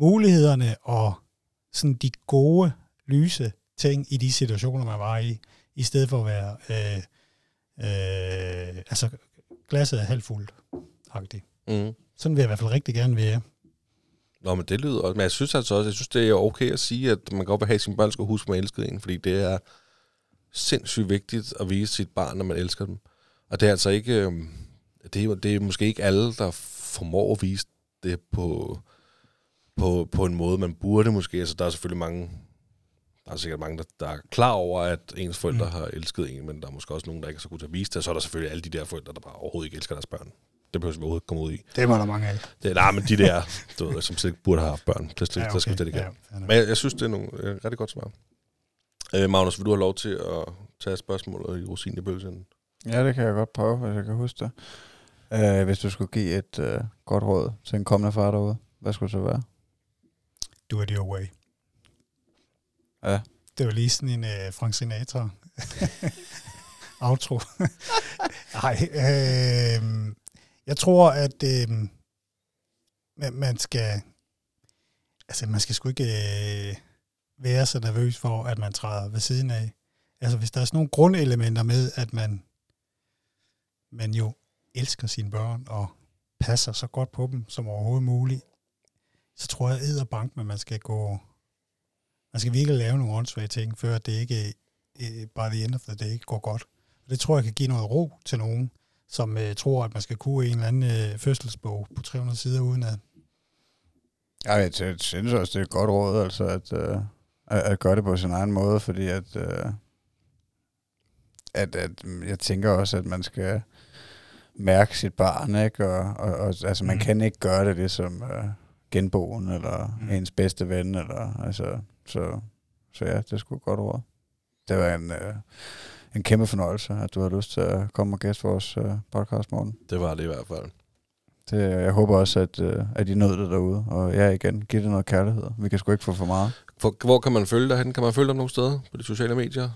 mulighederne og sådan de gode, lyse ting i de situationer, man var i, i stedet for at være, øh, øh, altså glasset er halvt fuldt, agtigt. Mm. Sådan vil jeg i hvert fald rigtig gerne være. Nå, men det lyder. Men jeg synes altså også, jeg synes, det er okay at sige, at man godt vil have, at sine børn skal huske, at man elsker en, fordi det er sindssygt vigtigt at vise sit barn, når man elsker dem. Og det er altså ikke, øhm, det er, det er måske ikke alle, der formår at vise det på, på, på en måde, man burde måske. Altså, der er selvfølgelig mange, der er sikkert mange, der, der er klar over, at ens forældre mm. har elsket en, men der er måske også nogen, der ikke er så gode til at vise det. Og så er der selvfølgelig alle de der forældre, der bare overhovedet ikke elsker deres børn. Det behøver vi overhovedet ikke komme ud i. Det var der mange af. Det, nej, men de der, du ved, som slet ikke burde have haft børn, det, det, ja, okay. der skal vi slet ikke. Ja, Men jeg, jeg synes, det er nogle øh, rigtig godt svar. Øh, Magnus, vil du have lov til at tage spørgsmålet i rosin i bølgen? Ja, det kan jeg godt prøve, hvis jeg kan huske det. Uh, hvis du skulle give et uh, godt råd til en kommende far derude, hvad skulle det så være? Do it your way. Ja. Det var lige sådan en uh, Frank Sinatra [LAUGHS] outro. [LAUGHS] Nej, øh, jeg tror, at øh, man, man skal altså man skal sgu ikke øh, være så nervøs for, at man træder ved siden af. Altså hvis der er sådan nogle grundelementer med, at man, man jo elsker sine børn og passer så godt på dem som overhovedet muligt, så tror jeg, at bank, men man skal gå, man skal virkelig lave nogle åndssvage ting, før det ikke øh, bare det ender, for det ikke går godt. Og det tror jeg kan give noget ro til nogen, som øh, tror, at man skal kunne en eller anden øh, fødselsbog på 300 sider, uden at... Ja, jeg sy- synes også, det er et godt råd, altså at, øh, at, at gøre det på sin egen måde, fordi at, øh, at, at jeg tænker også, at man skal mærke sit barn, ikke? Og, og, og altså, man Mm. kan ikke gøre det ligesom øh, genboen, eller Mm. mm. ens bedste ven, eller altså, så, så ja, det et godt råd. Det var en, øh, en kæmpe fornøjelse, at du har lyst til at komme og gæste vores øh, podcast, morgen. Det var det i hvert fald. Det, jeg håber også, at, øh, at I nød det derude. Og ja, igen, giv det noget kærlighed. Vi kan sgu ikke få for meget. Hvor, hvor kan man følge dig hen? Kan man følge dig nogle steder på de sociale medier?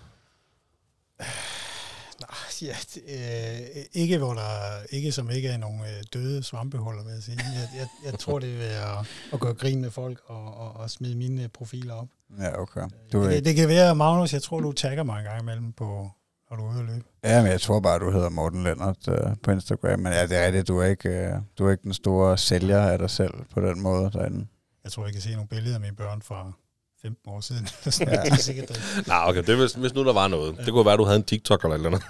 Ja, det, øh, ikke, hvor der, ikke som ikke er nogle øh, døde svampehuller, vil jeg sige. Jeg, jeg, jeg tror, det vil at, at gøre grin med folk og, og, og smide mine øh, profiler op. Ja, okay. Du, Det, det kan være, Magnus, jeg tror, du tagger mig en gang imellem, på, når du er ude at løbe. ja, men jeg tror bare, du hedder Morten Lennart øh, på Instagram. Men ja, det er rigtigt. Du er, ikke, øh, du er ikke den store sælger af dig selv på den måde derinde. Jeg tror, jeg kan se nogle billeder af mine børn fra 15 år siden. Sådan, [LAUGHS] Ja. ja. sikkert det. Nej, okay, det er, hvis, hvis nu der var noget. Det kunne være, at du havde en TikTok eller et eller andet.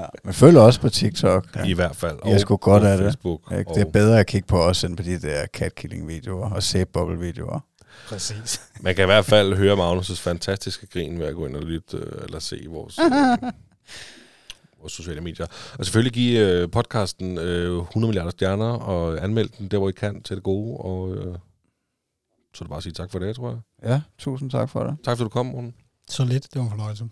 Ja. Men følg også på TikTok. Ja. I hvert fald. Jeg er sgu godt af det. Facebook. Ikke? Det er bedre at kigge på os, end på de der catkilling-videoer og sæbboble-videoer. Præcis. Man kan i hvert fald høre Magnus' fantastiske grin ved at gå ind og lytte øh, eller se vores, øh, [LAUGHS] vores sociale medier. Og selvfølgelig give øh, podcasten øh, 100 milliarder stjerner og anmelde den der, hvor I kan til det gode. Og øh, så er det bare at sige tak for det, tror jeg. Ja, tusind tak for det. Tak fordi du kom, Morten. Så lidt, det var en fornøjelse.